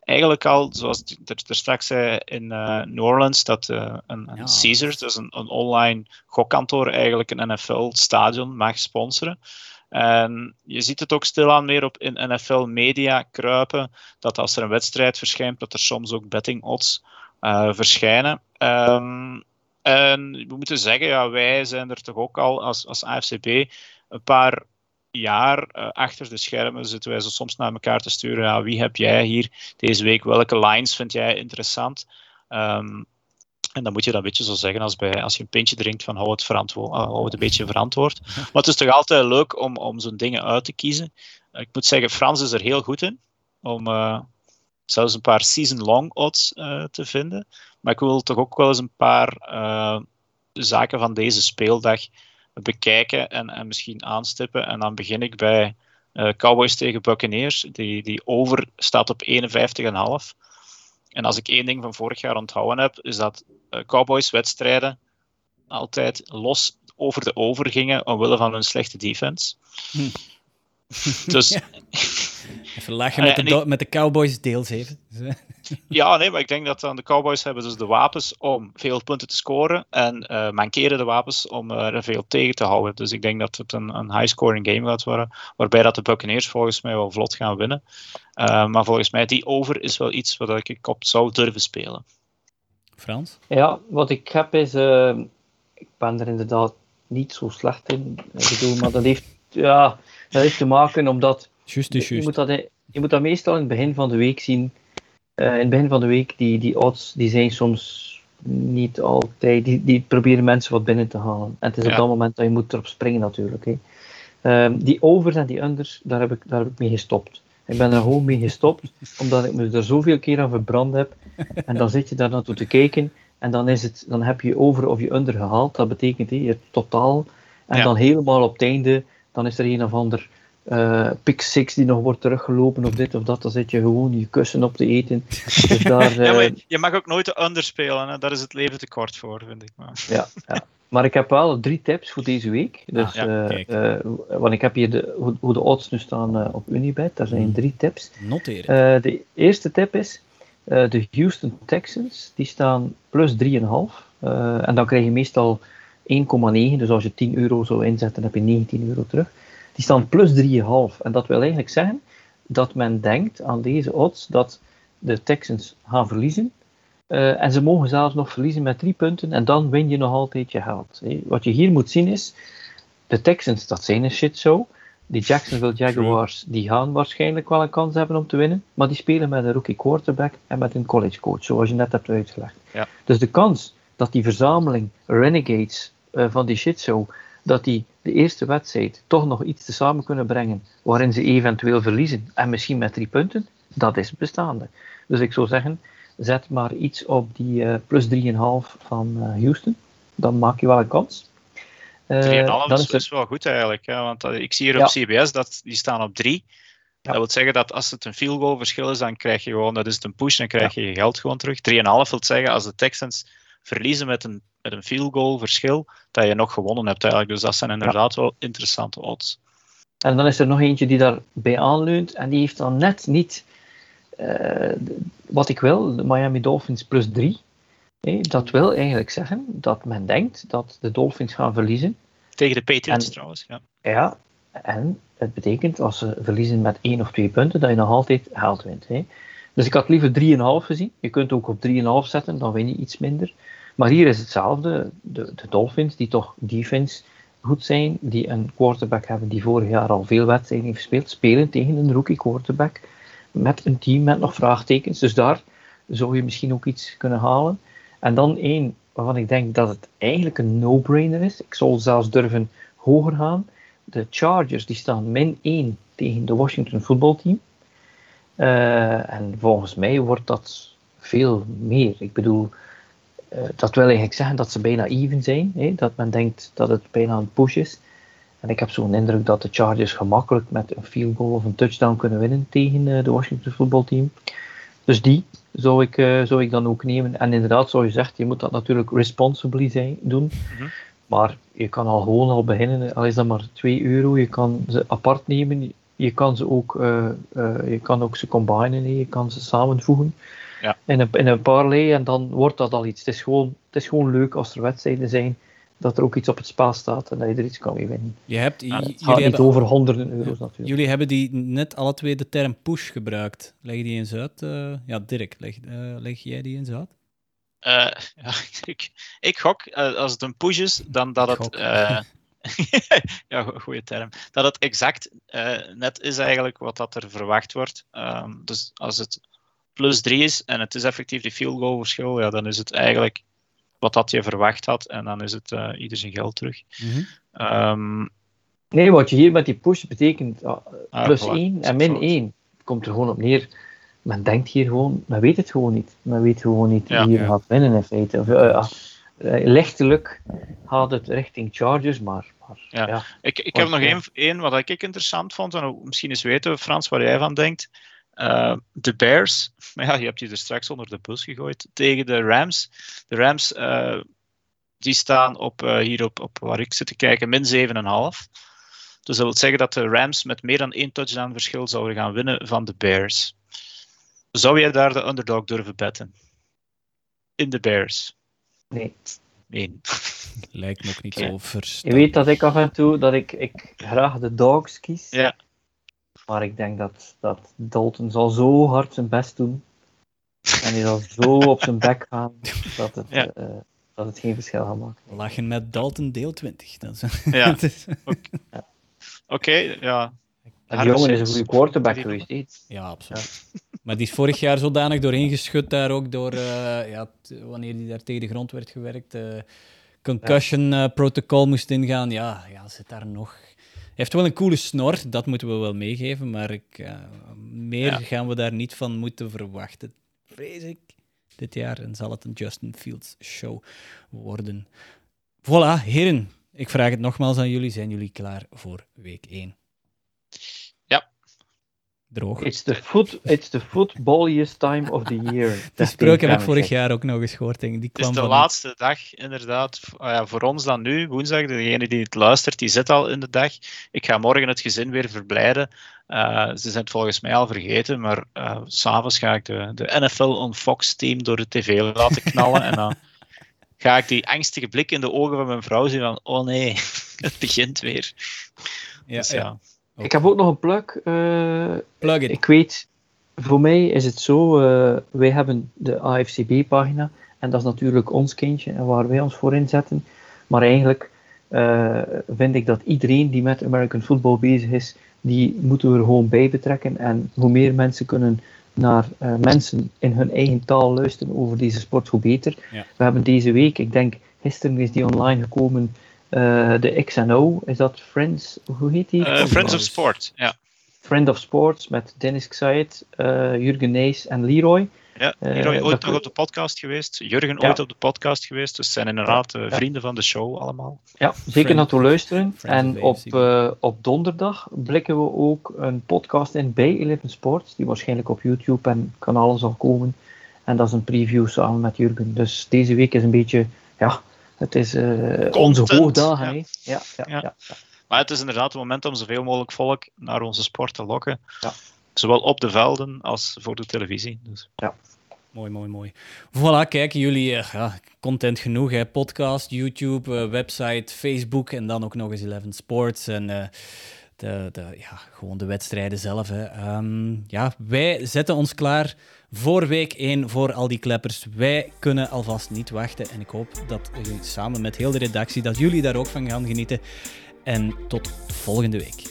eigenlijk al, zoals er, er straks zei in uh, New Orleans, dat uh, een, een ja. Caesars, dus een, een online gokkantoor, eigenlijk een NFL-stadion mag sponsoren. En je ziet het ook stilaan meer op in NFL-media kruipen, dat als er een wedstrijd verschijnt, dat er soms ook betting odds uh, verschijnen. Um, en we moeten zeggen, ja, wij zijn er toch ook al als, als AFCB een paar jaar uh, achter de schermen zitten wij zo soms naar elkaar te sturen. Ja, wie heb jij hier deze week? Welke lines vind jij interessant? Um, En dan moet je dat een beetje zo zeggen als, bij, als je een pintje drinkt van hou het, verantwoord, uh, hou het een beetje verantwoord. Maar het is toch altijd leuk om, om zo'n dingen uit te kiezen. ik moet zeggen, Frans is er heel goed in. Om uh, zelfs een paar season-long odds uh, te vinden. Maar ik wil toch ook wel eens een paar zaken van deze speeldag bekijken en, en misschien aanstippen. En dan begin ik bij Cowboys tegen Buccaneers. Die, die over staat op 51,5. En als ik één ding van vorig jaar onthouden heb, is dat uh, Cowboys-wedstrijden altijd los over de over gingen omwille van hun slechte defense. Hm. Dus, Even lachen met, de, met de Cowboys deel 7. ja, nee, maar ik denk dat dan de Cowboys hebben dus de wapens om veel punten te scoren en uh, mankeren de wapens om er veel tegen te houden. Dus ik denk dat het een, een high-scoring game gaat worden, waarbij dat de Buccaneers volgens mij wel vlot gaan winnen. Uh, maar volgens mij, die over is wel iets wat ik op zou durven spelen. Frans? Ja, wat ik heb is, uh, ik ben er inderdaad niet zo slecht in. Ik bedoel, maar dat heeft, ja, dat heeft te maken omdat je, moet dat, je moet dat meestal in het begin van de week zien. Uh, in het begin van de week, die, die odds die zijn soms niet altijd, die, die proberen mensen wat binnen te halen. En het is ja. op dat moment dat je moet erop springen natuurlijk. Hè. Um, die overs en die unders, daar heb, ik, daar heb ik mee gestopt. Ik ben er gewoon mee gestopt, omdat ik me er zoveel keer aan verbrand heb. En dan zit je daar naartoe te kijken en dan, is het, dan heb je over of je under gehaald. Dat betekent je totaal. En ja. dan helemaal op het einde, dan is er een of ander uh, pick 6 die nog wordt teruggelopen of dit of dat. Dan zit je gewoon je kussen op te eten. Dus daar, uh, ja, maar je mag ook nooit de under spelen. Hè? Daar is het leven te kort voor, vind ik. Maar. Ja, ja. Maar ik heb wel drie tips voor deze week. Dus, ah, ja, uh, want ik heb hier de, hoe, hoe de odds nu staan uh, op Unibet. Daar zijn drie tips. Noteren. Uh, de eerste tip is de Houston Texans. Die staan plus 3,5. en dan krijg je meestal 1,9. Dus als je 10 euro zou inzetten, dan heb je 19 euro terug. Die staan plus 3,5. En dat wil eigenlijk zeggen dat men denkt aan deze odds dat de Texans gaan verliezen. Uh, en ze mogen zelfs nog verliezen met drie punten en dan win je nog altijd je geld. Hè. Wat je hier moet zien is, de Texans, dat zijn een shit show. Die Jacksonville Jaguars, die gaan waarschijnlijk wel een kans hebben om te winnen, maar die spelen met een rookie quarterback en met een college coach, zoals je net hebt uitgelegd. Ja. Dus de kans dat die verzameling Renegades uh, van die shit show, dat die de eerste wedstrijd toch nog iets te samen kunnen brengen waarin ze eventueel verliezen en misschien met drie punten, dat is bestaande. Dus ik zou zeggen, zet maar iets op die uh, plus 3,5 van uh, Houston. Dan maak je wel een kans. Uh, 3,5 is, is wel goed eigenlijk. Hè? Want ik zie hier ja. op CBS dat die staan op 3. Ja. Dat wil zeggen dat als het een field goal verschil is, dan krijg je gewoon, dat is het een push, dan krijg je je geld gewoon terug. 3,5 wil zeggen als de Texans verliezen met een, met een field goal verschil, dat je nog gewonnen hebt eigenlijk. Dus dat zijn inderdaad wel interessante odds. En dan is er nog eentje die daarbij aanleunt en die heeft dan net niet uh, wat ik wil, de Miami Dolphins plus 3. Hey, dat wil eigenlijk zeggen dat men denkt dat de Dolphins gaan verliezen. Tegen de Patriots en, trouwens, ja. Ja, en het betekent als ze verliezen met 1 of 2 punten, dat je nog altijd geld wint. Dus ik had liever 3,5 gezien. Je kunt ook op 3,5 zetten, dan win je iets minder. Maar hier is hetzelfde. De, de Dolphins, die toch defense goed zijn, die een quarterback hebben die vorig jaar al veel wedstrijden heeft gespeeld, spelen tegen een rookie quarterback met een team met nog vraagtekens. Dus daar zou je misschien ook iets kunnen halen. En dan één waarvan ik denk dat het eigenlijk een no-brainer is. Ik zal zelfs durven hoger gaan. De Chargers die staan min 1 tegen de Washington voetbalteam. Uh, en volgens mij wordt dat veel meer. Ik bedoel, uh, dat wil eigenlijk zeggen dat ze bijna even zijn. Hè? Dat men denkt dat het bijna een push is. En ik heb zo'n indruk dat de Chargers gemakkelijk met een field goal of een touchdown kunnen winnen tegen uh, de Washington voetbalteam. Dus die zou ik, zou ik dan ook nemen. En inderdaad, zoals je zegt, je moet dat natuurlijk responsibly zijn, doen. Mm -hmm. Maar je kan al gewoon al beginnen, al is dat maar 2 euro, je kan ze apart nemen. Je kan ze ook, uh, je kan ook ze combinen, je kan ze samenvoegen ja. in, een, in een parlay en dan wordt dat al iets. Het is gewoon, het is gewoon leuk als er wedstrijden zijn dat er ook iets op het spel staat en dat je er iets kan mee winnen. Je hebt, ja, het gaat niet hebben, over honderden euro's ja, natuurlijk. Jullie hebben die net alle twee de term push gebruikt. Leg je die eens uit? Uh, ja, Dirk, leg, uh, leg jij die eens uit? Uh, ja, ik, ik gok, als het een push is, dan dat het... ja, goede term. Dat het exact net is eigenlijk wat dat er verwacht wordt. Um, dus als het plus 3 is en het is effectief die field goal verschil, ja, dan is het eigenlijk wat dat je verwacht had. En dan is het uh, ieder zijn geld terug. Mhm. Ehm, Nee, wat je hier met die push betekent, ah, Ah, plus voilà. 1 en min fout. 1. Het komt er gewoon op neer. Men denkt hier gewoon, men weet het gewoon niet. Men weet gewoon niet Ja. wie hier Ja. gaat winnen in feite. Of, eh, ah, eh, lichtelijk gaat het richting Chargers, maar, maar Ja. ja. Ik, ik heb nog één, één wat ik interessant vond, en misschien eens weten, Frans, waar jij van denkt. Eh, de Bears, maar ja, je hebt die er straks onder de bus gegooid, tegen de Rams. De Rams, eh, die staan op, eh, hier op, op waar ik zit te kijken, min 7,5. Dus dat wil zeggen dat de Rams met meer dan één touchdown verschil zouden gaan winnen van de Bears. Zou jij daar de underdog durven betten? In de Bears? Nee. Nee. Lijkt me ook niet Ja. zo Je verstandig. weet dat ik af en toe dat ik, ik graag de Dogs kies. Ja. Maar ik denk dat, dat Dalton zal zo hard zijn best doen. En hij zal zo op zijn bek gaan dat het, Ja. eh, dat het geen verschil gaat maken. Lachen met Dalton deel 20. Dat is, Ja. Oké, ja. Die jongen is een goede quarterback geweest. ja, absoluut. Maar die is vorig jaar zodanig doorheen geschud daar ook door, eh, ja, wanneer die daar tegen de grond werd gewerkt, eh, concussion eh, protocol moest ingaan. Ja, ja, zit daar nog. Hij heeft wel een coole snor, dat moeten we wel meegeven, maar ik, meer Ja. gaan we daar niet van moeten verwachten, vrees ik. Dit jaar en zal het een Justin Fields show worden. Voilà, heren. Ik vraag het nogmaals aan jullie. Zijn jullie klaar voor week 1? Ja. Droog. It's the, foot, it's the footballiest time of the year. Die spreuk heb ik vorig jaar ook nog eens gehoord. denk ik. Die Het is kwam de van- laatste dag, inderdaad. Ah ja, voor ons dan nu, woensdag. Degene die het luistert, die zit al in de dag. Ik ga morgen het gezin weer verblijden. Eh, ze zijn het volgens mij al vergeten, maar eh, s s'avonds ga ik de, de NFL on Fox team door de tv laten knallen. en dan ga ik die angstige blik in de ogen van mijn vrouw zien van, oh nee, het begint weer. Ja, Dus ja. ja. Ik heb ook nog een plug. eh, Plug it. ik weet, voor mij is het zo, eh, wij hebben de AFCB-pagina en dat is natuurlijk ons kindje en waar wij ons voor inzetten. Maar eigenlijk eh, vind ik dat iedereen die met American football bezig is, die moeten we er gewoon bij betrekken. En hoe meer mensen kunnen naar mensen in hun eigen taal luisteren over deze sport, hoe beter. Ja. We hebben deze week, ik denk gisteren is die online gekomen, de XNO, is dat Friends, hoe heet die? Eh, Friends of Sport, ja. Friend of Sports met Dennis Xayet, eh Jurgen Nees en Leroy. Ja, Eh, Leroy ooit nog op de podcast geweest. Jurgen Ja. ooit op de podcast geweest. Dus zijn inderdaad eh, Ja. vrienden van de show allemaal. Ja, zeker naartoe luisteren. Friends En op, eh, op donderdag blikken we ook een podcast in bij Eleven Sports, die waarschijnlijk op YouTube en kanalen zal komen. En dat is een preview samen met Jurgen. Dus deze week is een beetje, ja, het is eh, onze hoogdagen. ja. hè. Ja, ja, Ja. ja. ja. Maar het is inderdaad het moment om zoveel mogelijk volk naar onze sport te lokken. Ja. Zowel op de velden als voor de televisie. Dus. Mooi, mooi, mooi. Voilà, kijk, jullie eh, ja, content genoeg. Hè? Podcast, YouTube, eh, website, Facebook en dan ook nog eens Eleven Sports. En eh, de, de, ja, gewoon de wedstrijden zelf. Hè. Ehm, ja, wij zetten ons klaar voor week 1 voor al die kleppers. Wij kunnen alvast niet wachten. En ik hoop dat jullie samen met heel de redactie, dat jullie daar ook van gaan genieten. En tot volgende week.